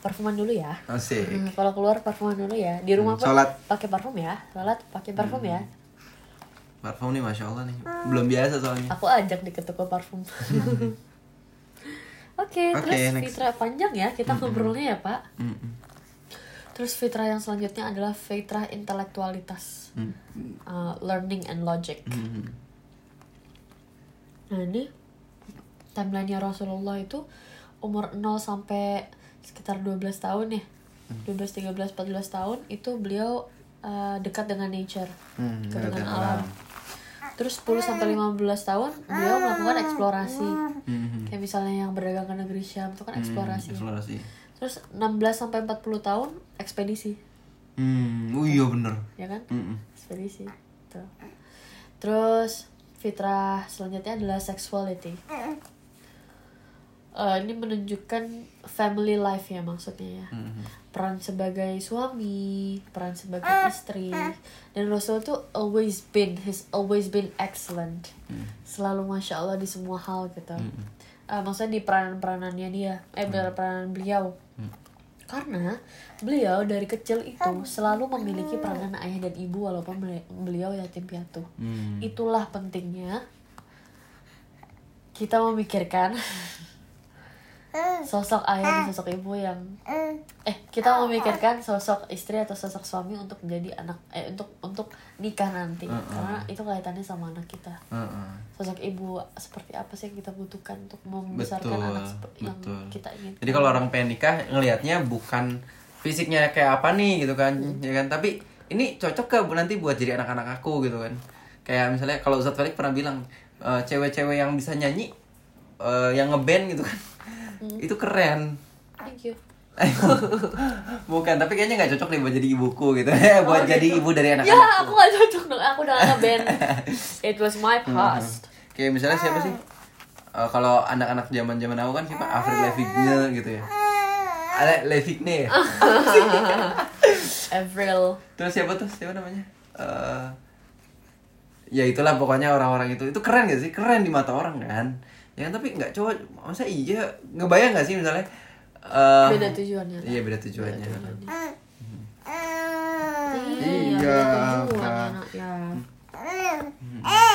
parfuman dulu ya. Asik. Hmm, kalau keluar parfuman dulu ya. Di rumah pun Sholat. pakai parfum ya. Sholat pakai parfum ya. Parfum nih masya Allah nih. Belum biasa soalnya. Aku ajak di ke toko parfum. Oke, Oke, terus next. fitrah panjang ya kita ngobrolnya ya pak. Mm-mm. Terus fitrah yang selanjutnya adalah fitrah intelektualitas, Mm. Uh, learning and logic. Mhm. Nah ini timelinenya Rasulullah itu umur 0 sampai sekitar 12 tahun ya 12, 13, 14 tahun itu beliau uh, dekat dengan nature Hmm, dekat dekat dengan alam alam. Terus 10 sampai 15 tahun beliau melakukan eksplorasi Mhm. Kayak misalnya yang berdagang ke negeri Syam itu kan eksplorasi Eksplorasi. Terus 16 sampai 40 tahun ekspedisi Hmm, oh iya bener. ya kan Mm-mm. ekspedisi Tuh. terus fitrah selanjutnya adalah sexuality Eh, ini menunjukkan family life ya maksudnya ya. Mhm. peran sebagai suami peran sebagai istri. Dan Rasul tuh always been he's always been excellent. Selalu masya Allah di semua hal gitu. Eh, maksudnya di peranan peranannya dia eh peranan beliau. Karena beliau dari kecil itu selalu memiliki peranan ayah dan ibu walaupun beli- beliau yatim piatu. Hmm. Itulah pentingnya kita memikirkan sosok ayah dan sosok ibu yang eh kita memikirkan sosok istri atau sosok suami untuk menjadi anak eh untuk untuk nikah nanti karena itu kaitannya sama anak kita Heeh. sosok ibu seperti apa sih yang kita butuhkan untuk membesarkan Betul, anak seperti yang betul. kita ingin Jadi kalau orang pengen nikah ngelihatnya bukan fisiknya kayak apa nih gitu kan, Hmm. ya kan? Tapi ini cocok ke nanti buat jadi anak-anak aku gitu kan. Kayak misalnya kalau Ustadz Felix pernah bilang e, cewek-cewek yang bisa nyanyi, e, yang ngeband gitu kan, Hmm. itu keren. thank you bukan, tapi kayaknya nggak cocok nih buat jadi ibuku gitu, buat jadi ibu dari ya anak-anakku. aku gak cocok dong aku udah ngeband it was my past Kayak misalnya siapa sih? Eh, kalau anak-anak zaman-zaman aku kan siapa? Avril Lavigne gitu ya. Ada Lavigne ya? Avril Terus siapa tuh? Siapa namanya? Eh ya itulah pokoknya orang-orang itu. Itu keren gak sih? Keren di mata orang kan? Ya kan tapi nggak coba masa iya ngebayang gak sih misalnya eh, beda tujuannya Iya beda tujuannya. iya Iya, beda tujuannya Kak. nak ya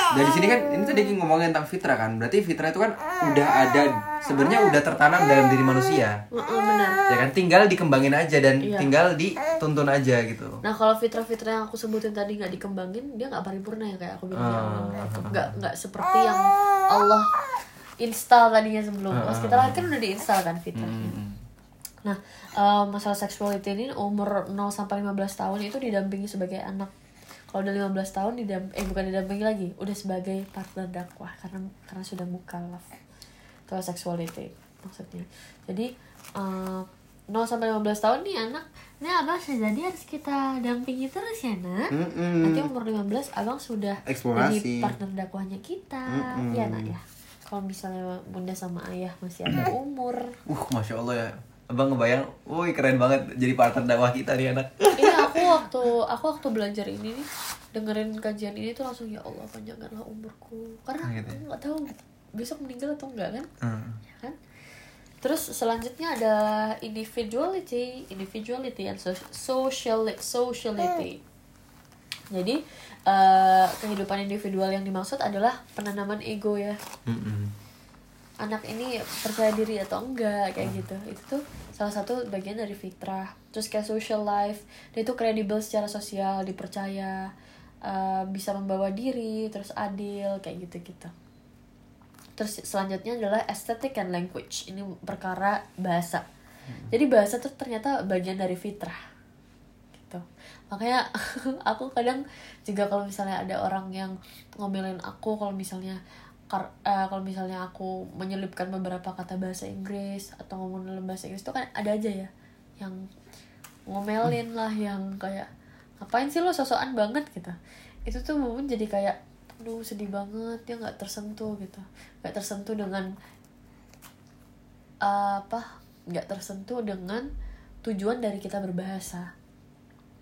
Dan di sini kan ini tadi ngomongin tentang fitrah kan. Berarti fitrah itu kan udah ada sebenarnya udah tertanam dalam diri manusia. Heeh, benar Ya kan tinggal dikembangin aja dan Iya. tinggal dituntun aja gitu. Nah kalau fitrah-fitrah yang aku sebutin tadi nggak dikembangin, dia nggak paripurna ya kayak aku bilang awal. Nggak nggak seperti yang Allah install tadinya sebelum. Pas kita lahir kan udah diinstal kan fitrahnya. Hmm. Nah eh, masalah sexuality ini umur 0 sampai 15 tahun itu didampingi sebagai anak. Kalau udah 15 tahun didam eh bukan didampingi lagi, udah sebagai partner dakwah karena karena sudah mukallaf. Kalau sexuality maksudnya. Jadi eh, 0 sampai 15 tahun nih anak, nih abang jadi harus kita dampingi terus ya nak. Mm-mm. Nanti umur 15 abang sudah Eksplorasi. jadi partner dakwahnya kita, Mm-mm. ya nak ya. Kalau misalnya bunda sama ayah masih ada umur, Uh, masya Allah ya. Abang ngebayang, woi keren banget jadi partner dakwah kita nih anak. Iya aku waktu aku waktu belajar ini nih dengerin kajian ini tuh langsung ya Allah panjangkanlah umurku karena Gitu ya. aku nggak tahu besok meninggal atau enggak kan Hmm. ya kan terus selanjutnya ada individuality individuality and so- social sociality jadi eh, kehidupan individual yang dimaksud adalah penanaman ego ya. Mm-mm. anak ini percaya diri atau enggak kayak gitu. Itu tuh salah satu bagian dari fitrah. Terus kayak social life dia itu kredibel secara sosial dipercaya uh, bisa membawa diri terus adil kayak gitu gitu terus selanjutnya adalah aesthetic and language. Ini perkara bahasa. Jadi bahasa tuh ternyata bagian dari fitrah makanya aku kadang juga kalau misalnya ada orang yang ngomelin aku kalau misalnya kar- eh, kalau misalnya aku menyelipkan beberapa kata bahasa Inggris atau ngomong dalam bahasa Inggris itu kan ada aja ya yang ngomelin lah yang kayak ngapain sih lo sosokan banget? gitu. Itu tuh momen jadi kayak aduh sedih banget dia nggak tersentuh gitu. Nggak tersentuh dengan apa nggak tersentuh dengan tujuan dari kita berbahasa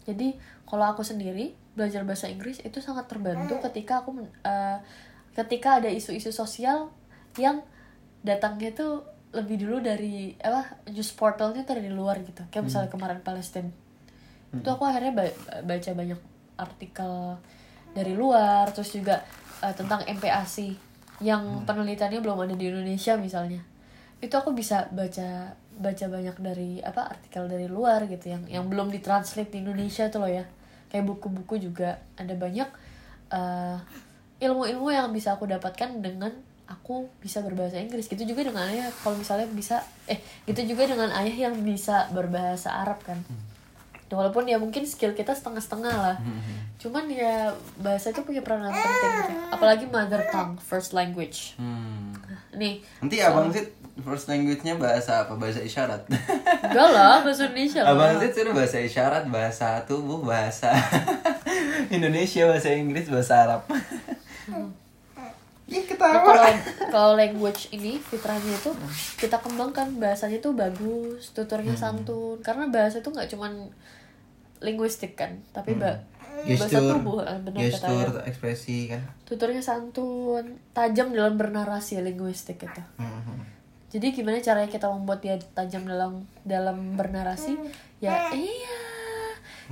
jadi kalau aku sendiri belajar bahasa Inggris itu sangat terbantu ketika aku eh, ketika ada isu-isu sosial yang datangnya tuh lebih dulu dari apa news portalnya tuh dari luar gitu. Kayak misalnya kemarin Palestina itu aku akhirnya ba- baca banyak artikel dari luar terus juga eh, tentang MPASI yang penelitiannya belum ada di Indonesia misalnya. Itu aku bisa baca baca banyak dari apa artikel dari luar gitu yang yang belum ditranslate di Indonesia tuh loh ya. Kayak buku-buku juga ada banyak eh, ilmu-ilmu yang bisa aku dapatkan dengan aku bisa berbahasa Inggris. Gitu juga dengan ayah kalau misalnya bisa eh gitu juga dengan ayah yang bisa berbahasa Arab kan walaupun ya mungkin skill kita setengah-setengah lah cuman ya bahasa itu punya peranan penting gitu. apalagi mother tongue first language Hmm. nih Nanti abang sih first language-nya bahasa apa? Bahasa isyarat. enggak lah bahasa Indonesia lah abang sih sudah bahasa isyarat, bahasa tubuh, bahasa Indonesia, bahasa Inggris, bahasa Arab. Ih Nah, ketawa. kalau kalau language ini fitrahnya itu kita kembangkan bahasanya tuh bagus tuturnya santun karena bahasa itu nggak cuman linguistik kan tapi ba- bahasa Gestur, tubuh eh, benar gestur, katanya ekspresi kan. tuturnya santun tajam dalam bernarasi linguistik itu. Mhm. jadi gimana caranya kita membuat dia tajam dalam dalam bernarasi? Ya iya.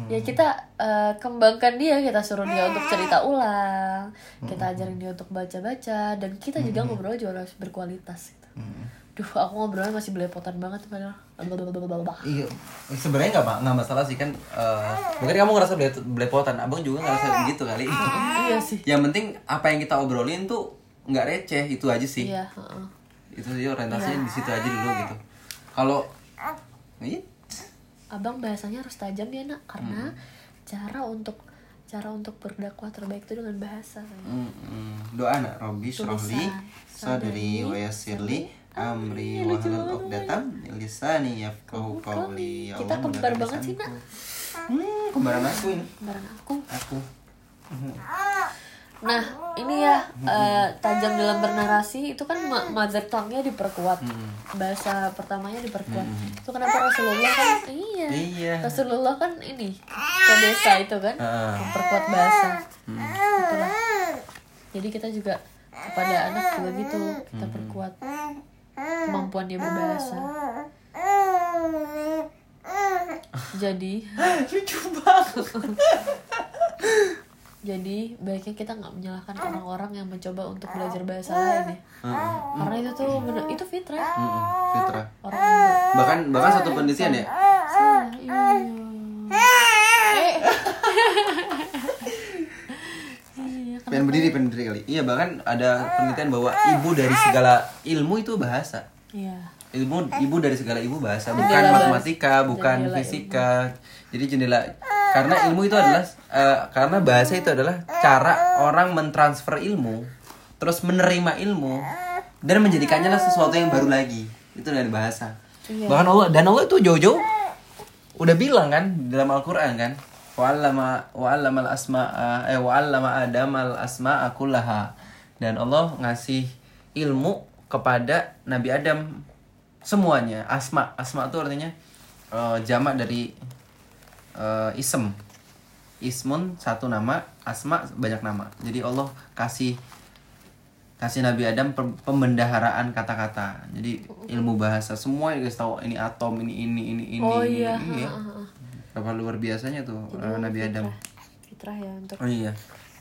Ya kita eh, kembangkan dia kita suruh dia untuk cerita ulang kita ajarin dia untuk baca baca dan kita juga ngobrol juga harus berkualitas gitu. Hmm. Duh, aku ngobrolnya masih belepotan banget padahal. Iya, sebenarnya nggak nggak masalah sih kan. eh, mungkin kamu ngerasa bele- belepotan, abang juga ngerasa begitu kali. Iya sih. Yang penting apa yang kita obrolin tuh nggak receh itu aja sih. Iya, heeh. Itu sih orientasinya di situ aja dulu gitu. Kalau Iya. Abang bahasanya harus tajam ya, Nak, karena Hmm. cara untuk cara untuk berdakwah terbaik itu dengan bahasa. sayang. Mm, mm. Doa nak Robbi syrahli Tulisan. sadri wa yassirli amri wa halal uqdatam lisani yafqahu qawli. Kita kembar banget sih, Nak. Hmm, kembaran aku ini. Kembaran aku. Aku. Nah, ini ya eh, tajam dalam bernarasi itu kan mother tongue-nya diperkuat. Bahasa pertamanya diperkuat. Itu kenapa Rasulullah kan iya. Iya. Rasulullah kan ini ke desa itu kan Ah. memperkuat bahasa. Itulah. Jadi kita juga kepada anak juga gitu, kita perkuat kemampuan dia berbahasa. Jadi Lucu banget. Jadi baiknya kita nggak menyalahkan orang-orang yang mencoba untuk belajar bahasa lain ya. Karena itu tuh bener, itu fitrah. Mm-mm, Fitrah. Orang Bahkan bahkan satu penelitian ya. salah, iya. Eh. Pengen berdiri, pengen berdiri kali. Iya, bahkan ada penelitian bahwa ibu dari segala ilmu itu bahasa. Iya. ilmu ibu dari segala ibu bahasa. Bukan Jendela. matematika bukan Jendela fisika. Jadi jendela karena ilmu itu adalah eh, karena bahasa itu adalah cara orang mentransfer ilmu terus menerima ilmu dan menjadikannya lah sesuatu yang baru lagi. Itu dari bahasa. Iya. bahkan Allah dan Allah itu jauh-jauh udah bilang kan dalam Al-Qur'an kan wa'allama wa'allama al-asma'a eh wa'allama Adam al-asma'a kullaha. Dan Allah ngasih ilmu kepada Nabi Adam semuanya. Asma asma itu artinya eh, jamak dari eh, isem. Ismun satu nama asma banyak nama. Jadi Allah kasih kasih Nabi Adam pembendaharaan kata-kata. Jadi ilmu bahasa semua dikasih tahu ini atom ini ini ini ini Oh ini, iya. ini, ya. Berapa luar biasanya tuh eh, Nabi Adam Fitrah ya untuk oh iya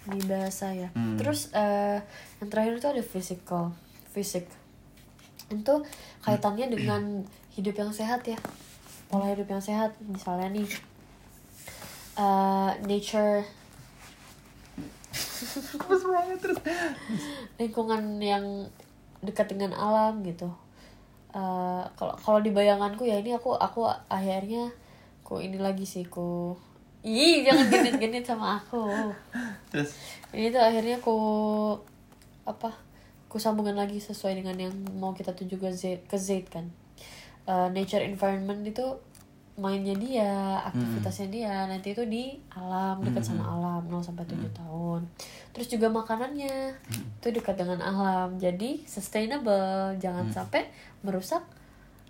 di bahasa ya. Hmm. Terus eh, yang terakhir itu ada physical, fisik. Itu kaitannya dengan hidup yang sehat ya. Pola hidup yang sehat misalnya nih eh, nature lingkungan yang dekat dengan alam gitu. Kalau kalau di bayanganku ya ini aku aku akhirnya ku ini lagi sih ku Ih, jangan genit-genit sama aku. Terus? Ini tuh akhirnya ku apa ku sambungan lagi sesuai dengan yang mau kita tuju ke Z ke Z kan. Eh, nature environment itu mainnya dia aktivitasnya dia nanti itu di alam dekat sama alam 0 sampai 7 tahun. Terus juga makanannya itu dekat dengan alam jadi sustainable jangan sampai merusak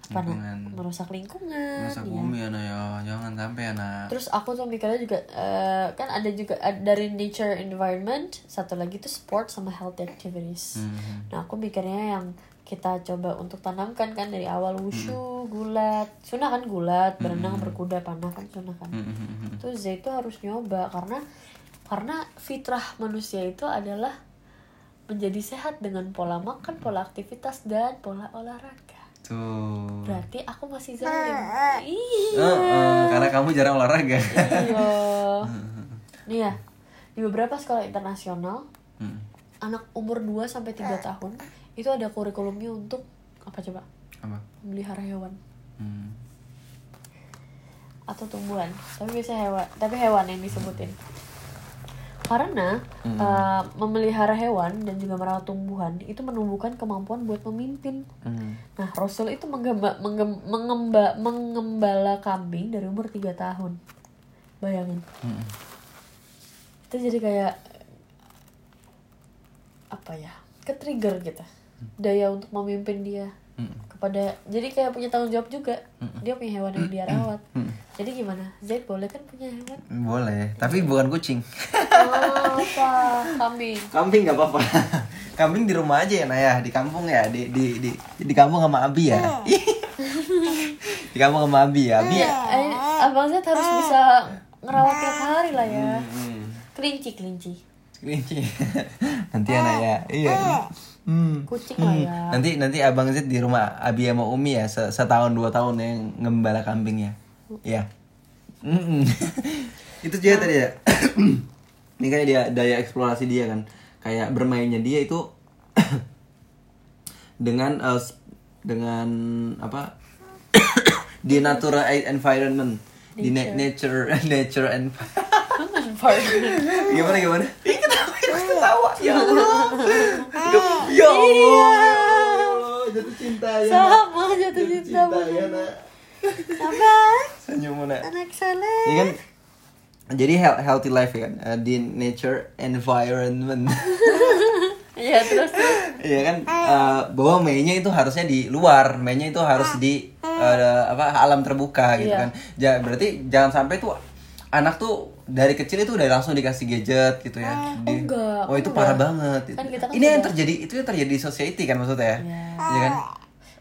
apa nah, Lingkungan. merusak lingkungan masa ya. bumi anak ya jangan sampai anak Terus aku tuh mikirnya juga eh, kan ada juga ad- dari nature environment, satu lagi tuh sport sama healthy activities. Hmm. Nah aku mikirnya yang kita coba untuk tanamkan kan dari awal wushu, gulat, sunah kan gulat, berenang, berkuda, panah kan sunah kan. Hmm, hmm, hmm. Tuh Z itu harus nyoba karena karena fitrah manusia itu adalah menjadi sehat dengan pola makan, pola aktivitas dan pola olahraga. Tuh Berarti aku masih zalim. Iya. Eh, eh, karena kamu jarang olahraga Iya. Nih ya, di beberapa sekolah internasional, Hmm. anak umur 2 sampai 3 tahun itu ada kurikulumnya untuk apa coba? apa Melihara hewan Hmm. atau tumbuhan. Tapi biasa hewan, tapi hewan yang disebutin. Karena eh, memelihara hewan dan juga merawat tumbuhan itu menumbuhkan kemampuan buat memimpin. Hmm. Nah, Rasul itu menggemba, menggem- mengemba, mengembala kambing dari umur 3 tahun. Bayangin. Hmm. itu jadi kayak apa ya ke trigger gitu daya untuk memimpin dia Hmm. kepada jadi kayak punya tanggung jawab juga. Dia punya hewan yang dia rawat. Hmm. jadi gimana? Zaid boleh kan punya hewan? Boleh tapi bukan kucing. Oh, apa kambing. Kambing nggak apa-apa. Kambing di rumah aja ya Naya di kampung ya? Di di di di kampung sama Abi ya? Di kampung sama Abi ya? Abi ya? Eh, abang Zaid harus bisa ngerawat tiap hari lah ya. Hmm. kelinci kelinci. Kelinci. Nanti anak ya? Iya hmm. Kucing lah ya. nanti nanti abang Zid di rumah Abi sama Umi ya se- setahun dua tahun yang ngembala kambingnya. Ya. Mm-mm. itu dia tadi ya. Ini kayak dia daya eksplorasi dia kan. Kayak bermainnya dia itu dengan eh, s- dengan apa? Di natural environment. Di na- nature. nature and gimana gimana? Ih, ketawa ketawa. Ya Allah ya Allah ya Allah jatuh cinta ya nak. Sama jatuh cinta. ya nak Apa? senyum nak Anak sana. ya kan jadi health- healthy life ya kan eh, di nature environment Iya terus. Iya kan eh, bahwa mainnya itu harusnya di luar, mainnya itu harus di eh, apa alam terbuka gitu Iya. kan. Ja, berarti jangan sampai tuh anak tuh dari kecil itu udah langsung dikasih gadget gitu ya. Di- enggak, Oh itu enggak. parah banget. Kan kita kan Ini yang terjadi itu yang terjadi di society kan maksudnya ya. Iya. Iya kan?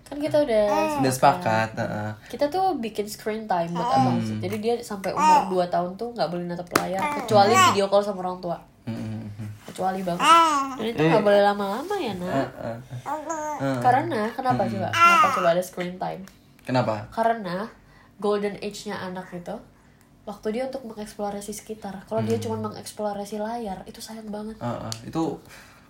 Kan kita udah Udah sepakat. heeh. kita tuh bikin screen time buat abang sih. Jadi dia sampai umur 2 tahun tuh nggak boleh natap layar kecuali video call sama orang tua. Mm-mm. Kecuali banget. Dan itu nggak boleh lama-lama ya, Nak. Heeh. Heeh. Karena kenapa coba? Kenapa coba ada screen time? Kenapa? Karena golden age-nya anak itu waktu dia untuk mengeksplorasi sekitar. Kalau dia cuma mengeksplorasi layar, itu sayang banget. Heeh, itu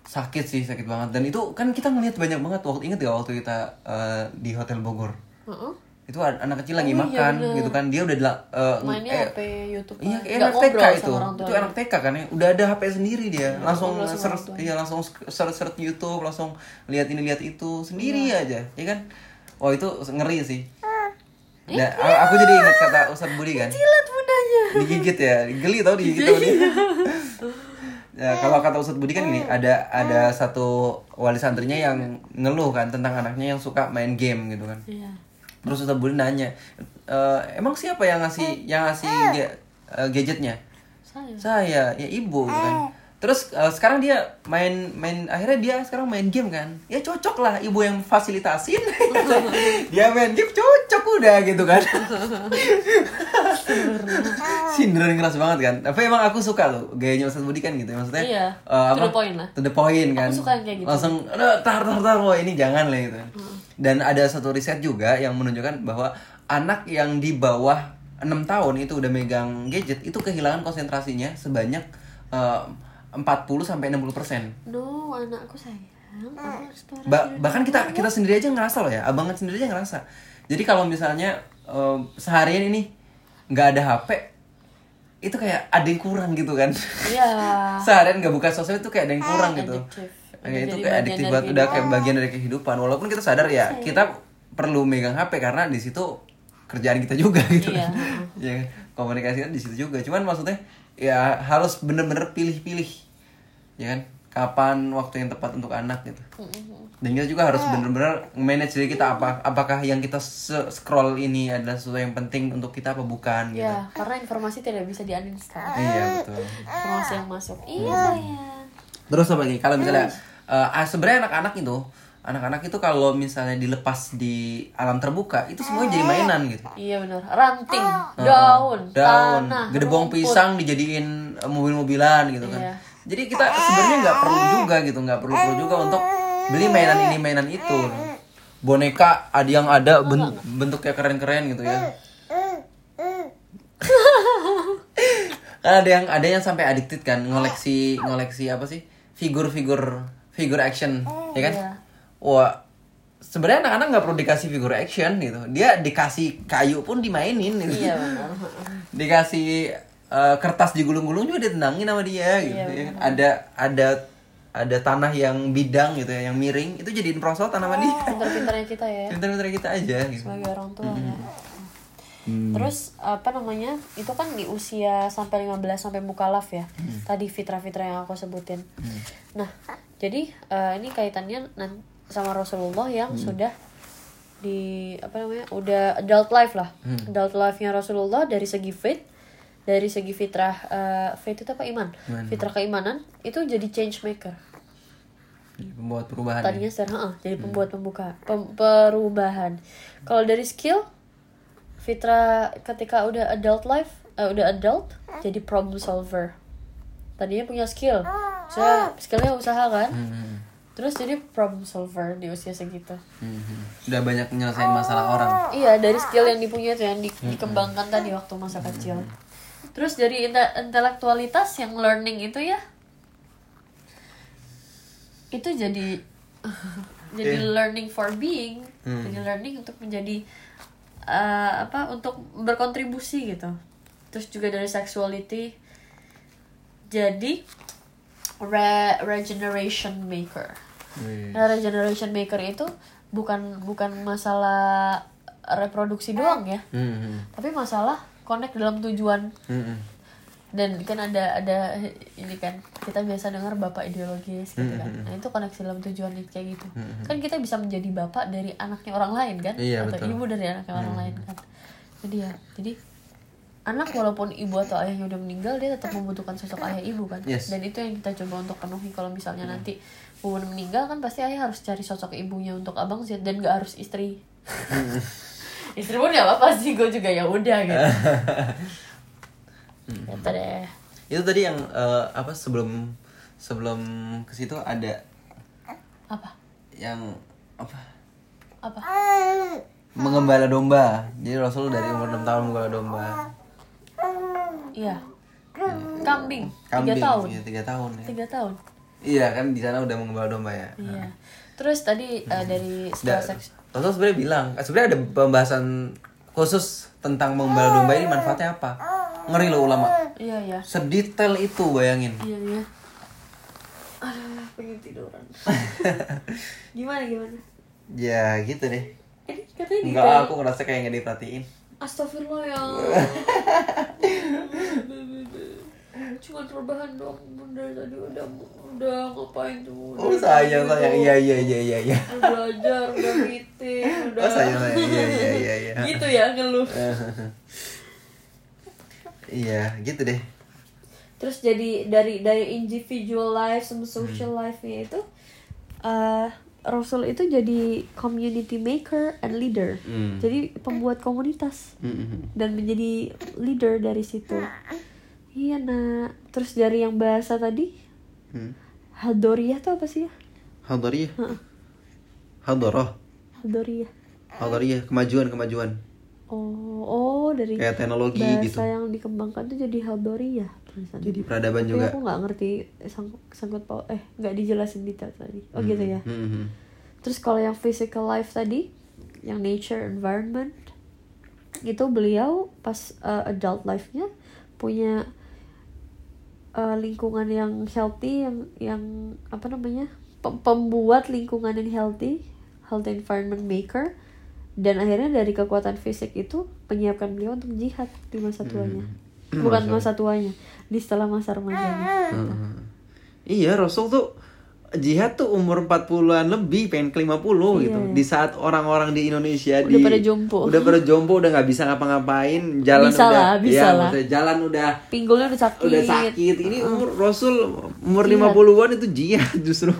sakit sih sakit banget dan itu kan kita ngeliat banyak banget waktu inget ya waktu kita eh, di hotel Bogor Heeh. itu an- anak kecil lagi Oh, iya, makan bener. gitu kan dia udah eh, Mainnya eh, HP YouTube. Iya, kan. kayak anak TK itu. Itu anak TK kan ya. Udah ada HP sendiri dia. langsung ngobrol sama search iya langsung search search YouTube, langsung lihat ini lihat itu sendiri Iya. aja, ya kan? Oh, itu ngeri sih. Nah, a- aku jadi ingat kata Ustadz Budi kan. Lihat bundanya. Digigit ya, geli tau digigit tau dia. Ya, kalau kata Ustadz Budi kan gini, ada ada satu wali santrinya yang ngeluh kan tentang anaknya yang suka main game gitu kan. Iya. Terus Ustadz Budi nanya, "E, emang siapa yang ngasih yang ngasih ga- eh, gadgetnya? Saya. Saya, ya ibu gitu kan. Terus eh, sekarang dia main main akhirnya dia sekarang main game kan. Ya cocok lah ibu yang fasilitasin. dia main game cocok udah gitu kan. Sindiran keras banget kan. Tapi emang aku suka loh gayanya Ustadz Budi kan gitu. Maksudnya Iya, eh, to the point lah. To the point kan. Aku suka yang kayak gitu. Langsung "Aduh, tar tar tar wah ini jangan lah gitu. Dan ada satu riset juga yang menunjukkan bahwa anak yang di bawah 6 tahun itu udah megang gadget itu kehilangan konsentrasinya sebanyak eh, 40 sampai 60 persen. No, anakku sayang. Aku eksplorasi Ba- bahkan kita kita sendiri aja ngerasa loh ya, abangan sendiri aja ngerasa. Jadi kalau misalnya eh, seharian ini nggak ada HP, itu kayak ada yang kurang gitu kan. Iya. seharian nggak buka sosmed itu kayak ada yang kurang gitu. Kayak itu kayak adiktif banget udah kayak bagian dari kehidupan. Walaupun kita sadar ya kita perlu megang HP karena di situ kerjaan kita juga gitu. Iya, kan. ya komunikasi kan di situ juga. Cuman maksudnya ya harus bener-bener pilih-pilih, ya kan? Kapan waktu yang tepat untuk anak gitu. Dan kita juga harus bener-bener manage diri kita apa apakah yang kita scroll ini adalah sesuatu yang penting untuk kita apa bukan gitu. Ya, karena informasi tidak bisa di-uninstall. Iya betul. Informasi yang masuk. Iya, sayang. Terus apa lagi? Kalau misalnya eh, ah, sebenarnya anak-anak itu, anak-anak itu kalau misalnya dilepas di alam terbuka itu semuanya jadi mainan gitu. Iya benar. Ranting, Heeh. daun, daun, tanah, gedebong rumput. pisang dijadiin eh, mobil-mobilan gitu kan. Iya. Jadi kita sebenarnya nggak perlu juga gitu, nggak perlu perlu juga untuk beli mainan ini mainan itu. Boneka ada yang ada ben- bentuknya keren-keren gitu ya. kan ada yang ada yang sampai addicted kan ngoleksi ngoleksi apa sih figur-figur figur action ya kan Iya. wah sebenarnya anak-anak nggak perlu dikasih figur action gitu dia dikasih kayu pun dimainin gitu Iya benar. dikasih eh, kertas digulung-gulung juga ditendangin sama dia gitu Iya, ya kan? ada ada ada tanah yang bidang gitu ya yang miring itu jadiin perosotan sama dia Pintar-pintarnya kita ya. pintar-pintar kita aja gitu sebagai orang tua ya. Terus apa namanya? Itu kan di usia sampai 15 sampai mukalaf ya. Tadi fitrah-fitrah yang aku sebutin. Nah, jadi eh, ini kaitannya sama Rasulullah yang sudah di apa namanya? udah adult life lah. Adult life-nya Rasulullah dari segi faith dari segi fitrah eh, faith itu apa iman? Iman. Fitrah keimanan itu jadi change maker. Jadi pembuat perubahan ya. tadinya secara heeh, jadi pembuat pembuka pem- perubahan kalau dari skill Fitra ketika udah adult life eh, udah adult jadi problem solver tadinya punya skill saya skillnya usaha kan Hmm. terus jadi problem solver di usia segitu Hmm. Udah banyak nyelesain masalah orang. iya dari skill yang dipunya tuh yang di- dikembangkan tadi waktu masa kecil terus dari inte- intelektualitas yang learning itu ya? Itu jadi jadi learning for being. Jadi learning untuk menjadi eh, apa untuk berkontribusi gitu. Terus juga dari sexuality. Jadi re- regeneration maker. Nah, regeneration maker itu bukan bukan masalah reproduksi doang ya. Hmm. tapi masalah connect dalam tujuan. Hmm. dan kan ada ada ini kan kita biasa dengar bapak ideologis gitu kan. Nah itu koneksi dalam tujuan kayak gitu. Kan kita bisa menjadi bapak dari anaknya orang lain kan Iya, atau betul. ibu dari anaknya orang lain kan. Jadi ya jadi anak walaupun ibu atau ayahnya udah meninggal dia tetap membutuhkan sosok ayah ibu kan. Yes. dan itu yang kita coba untuk penuhi kalau misalnya nanti bunda meninggal kan pasti ayah harus cari sosok ibunya untuk abang sih dan gak harus istri istri pun ya apa sih gue juga ya udah gitu gitu deh Itu tadi yang eh, apa sebelum sebelum ke situ ada apa yang apa? apa Mengembala domba. Jadi Rasul dari umur 6 tahun mengembala domba. iya kambing Kambing. tiga tahun Iya, tiga tahun ya. tiga tahun Iya kan di sana udah mengembala domba ya. iya terus tadi eh, dari setelah seks Rasul sebenarnya bilang, eh, sebenarnya ada pembahasan khusus tentang mengembala domba ini manfaatnya apa? Ngeri loh ulama. iya iya Sedetail itu bayangin. iya iya aduh pengen tiduran gimana gimana Ya gitu deh. ini katanya Enggak, aku ngerasa kayak nggak diperhatiin. Astagfirullah ya Cuma rebahan doang Bunda tadi udah udah ngapain tuh Oh sayang sayang, iya iya iya iya iya. Udah belajar, udah meeting, udah Oh sayang sayang, iya iya iya iya. Gitu ya ngeluh Iya, gitu deh. Terus jadi dari dari individual life sama social life-nya itu eh Rasul itu jadi community maker and leader. Hmm. Jadi pembuat komunitas Mm-mm. dan menjadi leader dari situ. Iya nak. Terus dari yang bahasa tadi Hmm. Hadoriyah tuh apa sih ya? Hadariyah. Hadarah. Hadoriyah. Hadariyah, kemajuan kemajuan. Oh, oh dari Kayak teknologi bahasa gitu. yang dikembangkan tuh jadi Hadoriyah. Jadi peradaban Tapi juga. aku nggak ngerti sang- sangkut paut eh nggak dijelasin detail tadi. Oh gitu ya. Mm-mm. Terus kalau yang physical life tadi, yang nature environment, itu beliau pas uh, adult life-nya punya uh, lingkungan yang healthy, yang yang apa namanya pem- pembuat lingkungan yang healthy, healthy environment maker, dan akhirnya dari kekuatan fisik itu menyiapkan beliau untuk jihad di masa tuanya, bukan masa tuanya, di setelah masa remajanya. Heeh. Iya, Rasul tuh jihad tuh umur 40-an lebih, pengen ke 50 gitu. Iya. Di saat orang-orang di Indonesia Udah di pada jompo. Udah pada jompo, udah nggak bisa ngapa-ngapain, jalan Bisa udah lah, bisa ya, lah. jalan udah Pinggulnya udah sakit. udah sakit. Ini umur Rasul umur Jihad. 50-an itu jihad justru.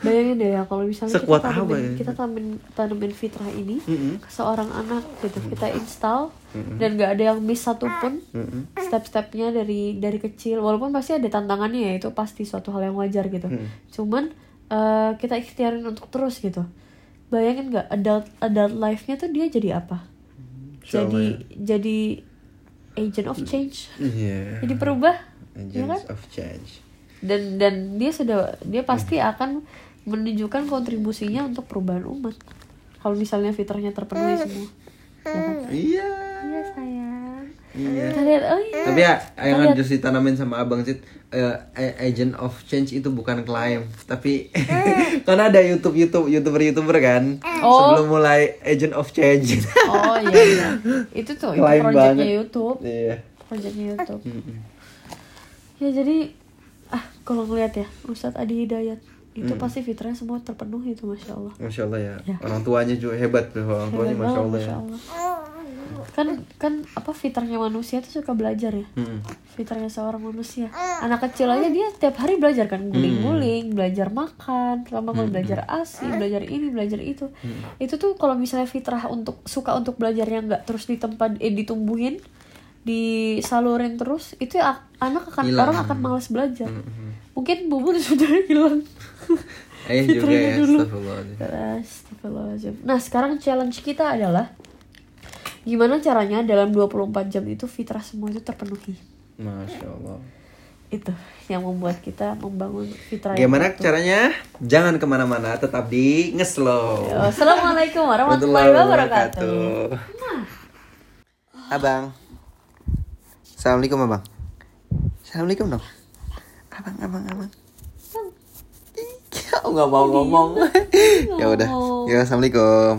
Bayangin deh ya kalau misalnya Sekuat kita apa tanemin, ya? kita tanemin, tanemin fitrah ini Mm-mm. ke seorang anak gitu kita install dan gak ada yang miss satupun Mm-mm. step-stepnya dari dari kecil walaupun pasti ada tantangannya ya itu pasti suatu hal yang wajar gitu cuman eh, kita ikhtiarin untuk terus gitu bayangin nggak adult adult life-nya tuh dia jadi apa Allah jadi ya. jadi agent of change Iya. jadi perubah ya kan of change. dan dan dia sudah dia pasti akan menunjukkan kontribusinya untuk perubahan umat kalau misalnya fitrahnya terpenuhi semua ya kan? Iya. Iya lihat oh iya Tapi ya yang harus ditanamin sama Abang Cid eh, a- agent of change itu bukan klaim, tapi karena ada YouTube YouTube YouTuber YouTuber kan Oh. sebelum mulai agent of change. oh iya, iya. itu tuh itu Klaim projectnya banget. YouTube Iya. projectnya YouTube Mm-mm. ya jadi ah kalau ngeliat ya Ustadz Adi Hidayat itu Hmm. pasti fitrahnya semua terpenuhi itu masya Allah Masya Allah ya. Ya. Orang tuanya juga hebat tuh orang tuanya Masya banget, Allah ya. Masya Allah. Kan kan apa fitrahnya manusia tuh suka belajar ya Mm-mm. fitrahnya seorang manusia anak kecil aja dia tiap hari belajar kan guling-guling belajar makan terutama kalau belajar asi belajar ini belajar itu itu tuh kalau misalnya fitrah untuk suka untuk belajar yang nggak terus di tempat eh, ditumbuhin disalurin terus itu ya, anak akan Hilang. orang akan malas belajar Mm-mm. mungkin bubur sudah hilang Ayah juga Fitrahnya ya dulu. Astagfirullahaladzim. Astagfirullahaladzim. Nah sekarang challenge kita adalah Gimana caranya dalam 24 jam itu fitrah semua itu terpenuhi? Masya Allah. Itu yang membuat kita membangun fitrah Gimana caranya? Jangan ke mana-mana Tetap di Ngeslow. Assalamualaikum warahmatullahi wabarakatuh. Abang. Assalamualaikum abang. Assalamualaikum dong. Abang, abang, abang. Ih, nggak mau ngomong. Ya udah. Ya assalamualaikum